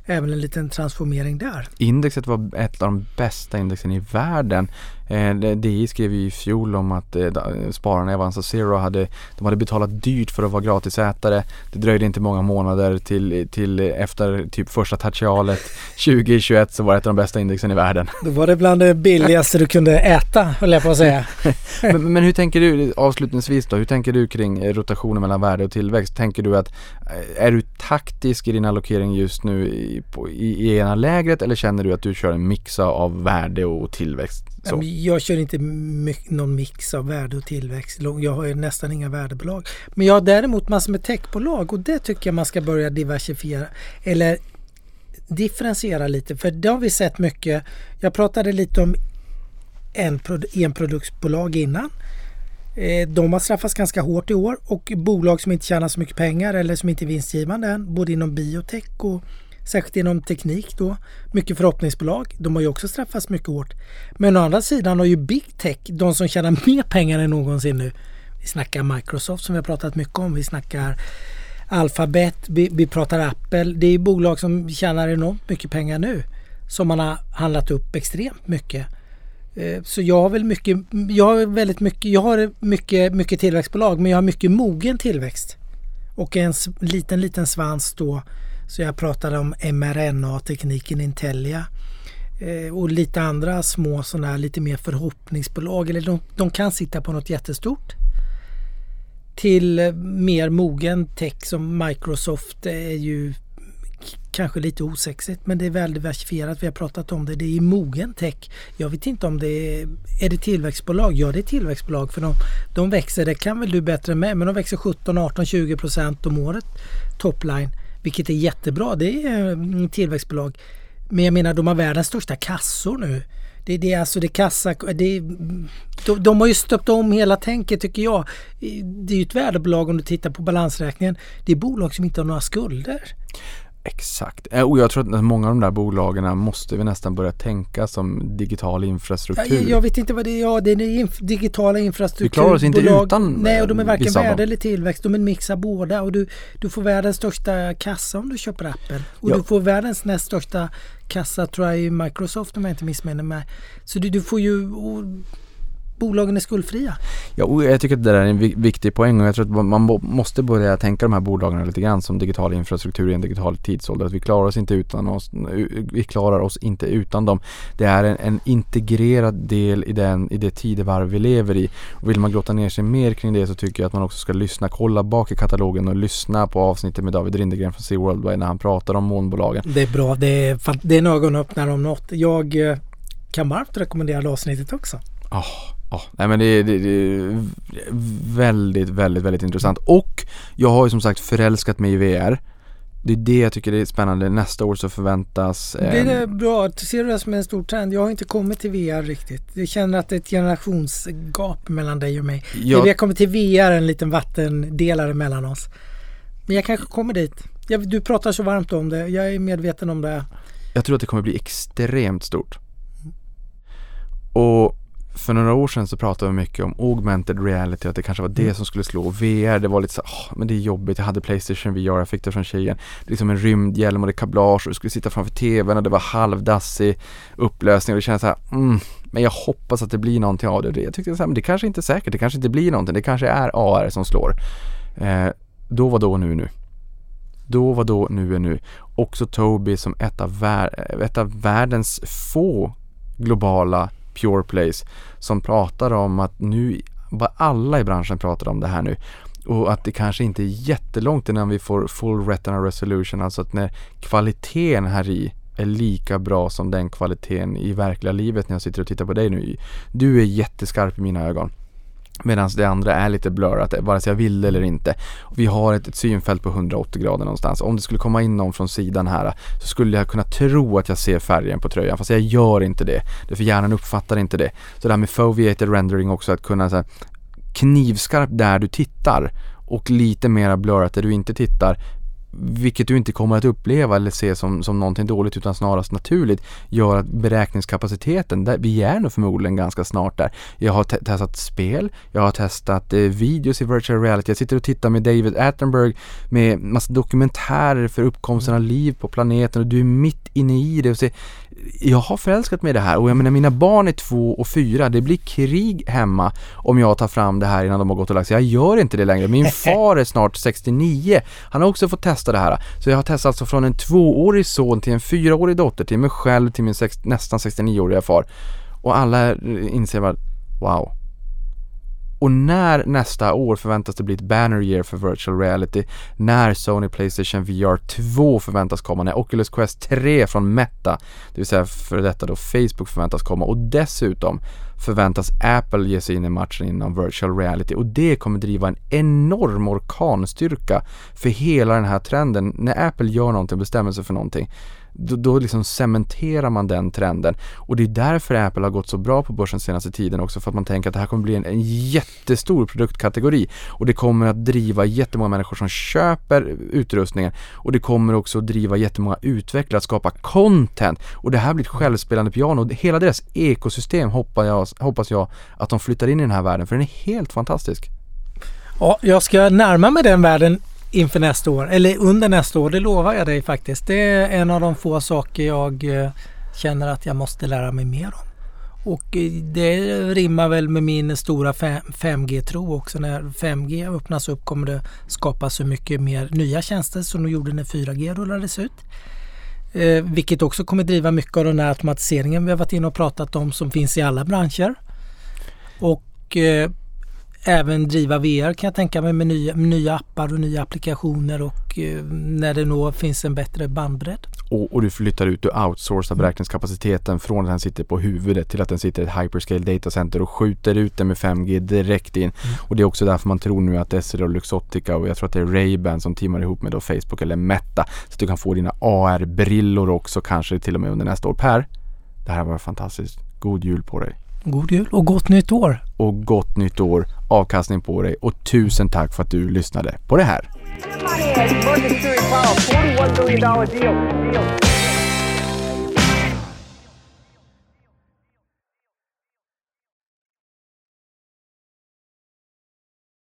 även en liten transformering där. indexet var ett av de bästa indexen i världen. Eh, DI skrev ju i fjol om att eh, spararna i Avanza Zero hade, de hade betalat dyrt för att vara gratisätare. Det dröjde inte många månader till, till efter typ första tertialet [LAUGHS] 2021 så var det ett av de bästa indexen i världen. Då var det bland det billigaste du kunde äta, höll jag på att säga. [LAUGHS] men, men hur tänker du avslutningsvis då? Hur tänker du kring eh, rotationen mellan värde och tillväxt? Tänker du att är du taktisk i din allokering just nu i, på, i, i ena lägret eller känner du att du kör en mix av värde och tillväxt? Så. Jag kör inte någon mix av värde och tillväxt. Jag har ju nästan inga värdebolag. Men jag har däremot massor med techbolag och det tycker jag man ska börja diversifiera. Eller differentiera lite för det har vi sett mycket. Jag pratade lite om en, enproduktsbolag innan. Eh, de har straffats ganska hårt i år och bolag som inte tjänar så mycket pengar eller som inte är vinstgivande än, både inom biotech och särskilt inom teknik då. Mycket förhoppningsbolag, de har ju också straffats mycket hårt. Men å andra sidan har ju big tech, de som tjänar mer pengar än någonsin nu. Vi snackar Microsoft som vi har pratat mycket om, vi snackar Alphabet, vi, vi pratar Apple. Det är bolag som tjänar enormt mycket pengar nu. Som man har handlat upp extremt mycket. Eh, så jag har väl mycket, jag har väldigt mycket, jag har mycket, mycket tillväxtbolag men jag har mycket mogen tillväxt. Och en liten, liten svans då. Så jag pratade om mRNA-tekniken Intellia. Eh, och lite andra små sådana här lite mer förhoppningsbolag. Eller de, de kan sitta på något jättestort. Till eh, mer mogen tech som Microsoft är ju kanske lite osexigt men det är väl diversifierat. Vi har pratat om det. Det är mogen tech. Jag vet inte om det är, är det tillväxtbolag? Ja, det är tillväxtbolag för de, de växer. Det kan väl du bättre med, men de växer 17, 18, 20 procent om året topline, vilket är jättebra. Det är mm, tillväxtbolag. Men jag menar, de har världens största kassor nu. Det, det är alltså det kassa... Det, de, de har ju stöpt om hela tänket tycker jag. Det är ju ett värdebolag om du tittar på balansräkningen. Det är bolag som inte har några skulder. Exakt. Eh, och jag tror att många av de där bolagen måste vi nästan börja tänka som digital infrastruktur. Jag, jag vet inte vad det är. Ja, det är inf digitala infrastruktur. Vi klarar oss inte utan Nej, och de är varken värde eller tillväxt. De är en mix av båda. Och du, du får världens största kassa om du köper Apple. Och ja. du får världens näst största kassa tror jag i Microsoft om jag inte missminner mig. Så du, du får ju... Och, bolagen är skuldfria. Ja, jag tycker att det där är en viktig poäng och jag tror att man måste börja tänka de här bolagen lite grann som digital infrastruktur i en digital tidsålder. Att vi klarar oss inte utan oss, vi klarar oss inte utan dem. Det är en, en integrerad del i, den, i det tidevarv vi lever i. Och vill man grotta ner sig mer kring det så tycker jag att man också ska lyssna, kolla bak i katalogen och lyssna på avsnittet med David Rindegren från Sea Worldwide när han pratar om molnbolagen. Det är bra, det är, det är en ögonöppnare om något. Jag eh, kan varmt rekommendera det avsnittet också. Oh. Ja, nej men det, det, det, är väldigt, väldigt, väldigt intressant. Och jag har ju som sagt förälskat mig i VR. Det är det jag tycker är spännande. Nästa år så förväntas... Eh, det är bra. Ser du det som en stor trend? Jag har inte kommit till VR riktigt. Jag känner att det är ett generationsgap mellan dig och mig. Jag... Vi har kommit till VR, en liten vattendelare mellan oss. Men jag kanske kommer dit. Jag, du pratar så varmt om det. Jag är medveten om det. Jag tror att det kommer bli extremt stort. Och för några år sedan så pratade vi mycket om augmented reality, att det kanske var det mm. som skulle slå. VR, det var lite så oh, men det är jobbigt. Jag hade Playstation VR, jag fick det från tjejen. Det är liksom en rymdhjälm och det är kablage och du skulle sitta framför TVn och det var halvdassig upplösning och det kändes så här, mm, men jag hoppas att det blir någonting av det. Jag tyckte så här, men det kanske inte är säkert, det kanske inte blir någonting. Det kanske är AR som slår. Eh, då var då, nu nu. Då var då, nu är nu. Också Toby som ett av, vär, ett av världens få globala Pure Place som pratar om att nu, alla i branschen pratar om det här nu och att det kanske inte är jättelångt innan vi får full retina resolution, alltså att när kvaliteten här i är lika bra som den kvaliteten i verkliga livet när jag sitter och tittar på dig nu. Du är jätteskarp i mina ögon. Medan det andra är lite blurrat, vare sig jag vill eller inte. Vi har ett, ett synfält på 180 grader någonstans. Om det skulle komma in någon från sidan här så skulle jag kunna tro att jag ser färgen på tröjan fast jag gör inte det. För hjärnan uppfattar inte det. Så det här med foveated rendering också, att kunna så här, knivskarpt där du tittar och lite mera blurrat där du inte tittar vilket du inte kommer att uppleva eller se som, som någonting dåligt utan snarast naturligt gör att beräkningskapaciteten, där, vi är nog förmodligen ganska snart där. Jag har te testat spel, jag har testat eh, videos i virtual reality, jag sitter och tittar med David Attenberg med massa dokumentärer för uppkomsten av liv på planeten och du är mitt inne i det och ser jag har förälskat mig i det här och jag menar mina barn är två och fyra. Det blir krig hemma om jag tar fram det här innan de har gått och lagt sig. Jag gör inte det längre. Min [LAUGHS] far är snart 69. Han har också fått testa det här. Så jag har testat alltså från en tvåårig son till en fyraårig dotter till mig själv till min sex, nästan 69-åriga far. Och alla inser bara, wow, och när nästa år förväntas det bli ett banner year för virtual reality, när Sony Playstation VR 2 förväntas komma, när Oculus Quest 3 från Meta, det vill säga för detta då Facebook förväntas komma och dessutom förväntas Apple ge sig in i matchen inom virtual reality och det kommer driva en enorm orkanstyrka för hela den här trenden. När Apple gör någonting bestämmer sig för någonting då, då liksom cementerar man den trenden. Och det är därför Apple har gått så bra på börsen senaste tiden också för att man tänker att det här kommer bli en, en jättestor produktkategori och det kommer att driva jättemånga människor som köper utrustningen och det kommer också att driva jättemånga utvecklare att skapa content och det här blir ett självspelande piano. Hela deras ekosystem hoppas jag, hoppas jag att de flyttar in i den här världen för den är helt fantastisk. Ja, jag ska närma mig den världen inför nästa år, eller under nästa år, det lovar jag dig faktiskt. Det är en av de få saker jag eh, känner att jag måste lära mig mer om. Och eh, det rimmar väl med min stora 5G-tro också. När 5G öppnas upp kommer det skapas så mycket mer nya tjänster som de gjorde när 4G rullades ut. Eh, vilket också kommer driva mycket av den här automatiseringen vi har varit inne och pratat om som finns i alla branscher. Och eh, även driva VR kan jag tänka mig med nya, med nya appar och nya applikationer och eh, när det nog finns en bättre bandbredd. Och, och, du flyttar ut, du outsourcar mm. beräkningskapaciteten från att den sitter på huvudet till att den sitter i ett hyperscale datacenter och skjuter ut den med 5G direkt in. Mm. Och det är också därför man tror nu att Essilor och Luxottica och jag tror att det är Ray-Ban som teamar ihop med då Facebook eller Meta så att du kan få dina AR-brillor också kanske till och med under nästa år. Per, det här var fantastiskt. God jul på dig! God jul och gott nytt år! Och gott nytt år, avkastning på dig och tusen tack för att du lyssnade på det här. Money,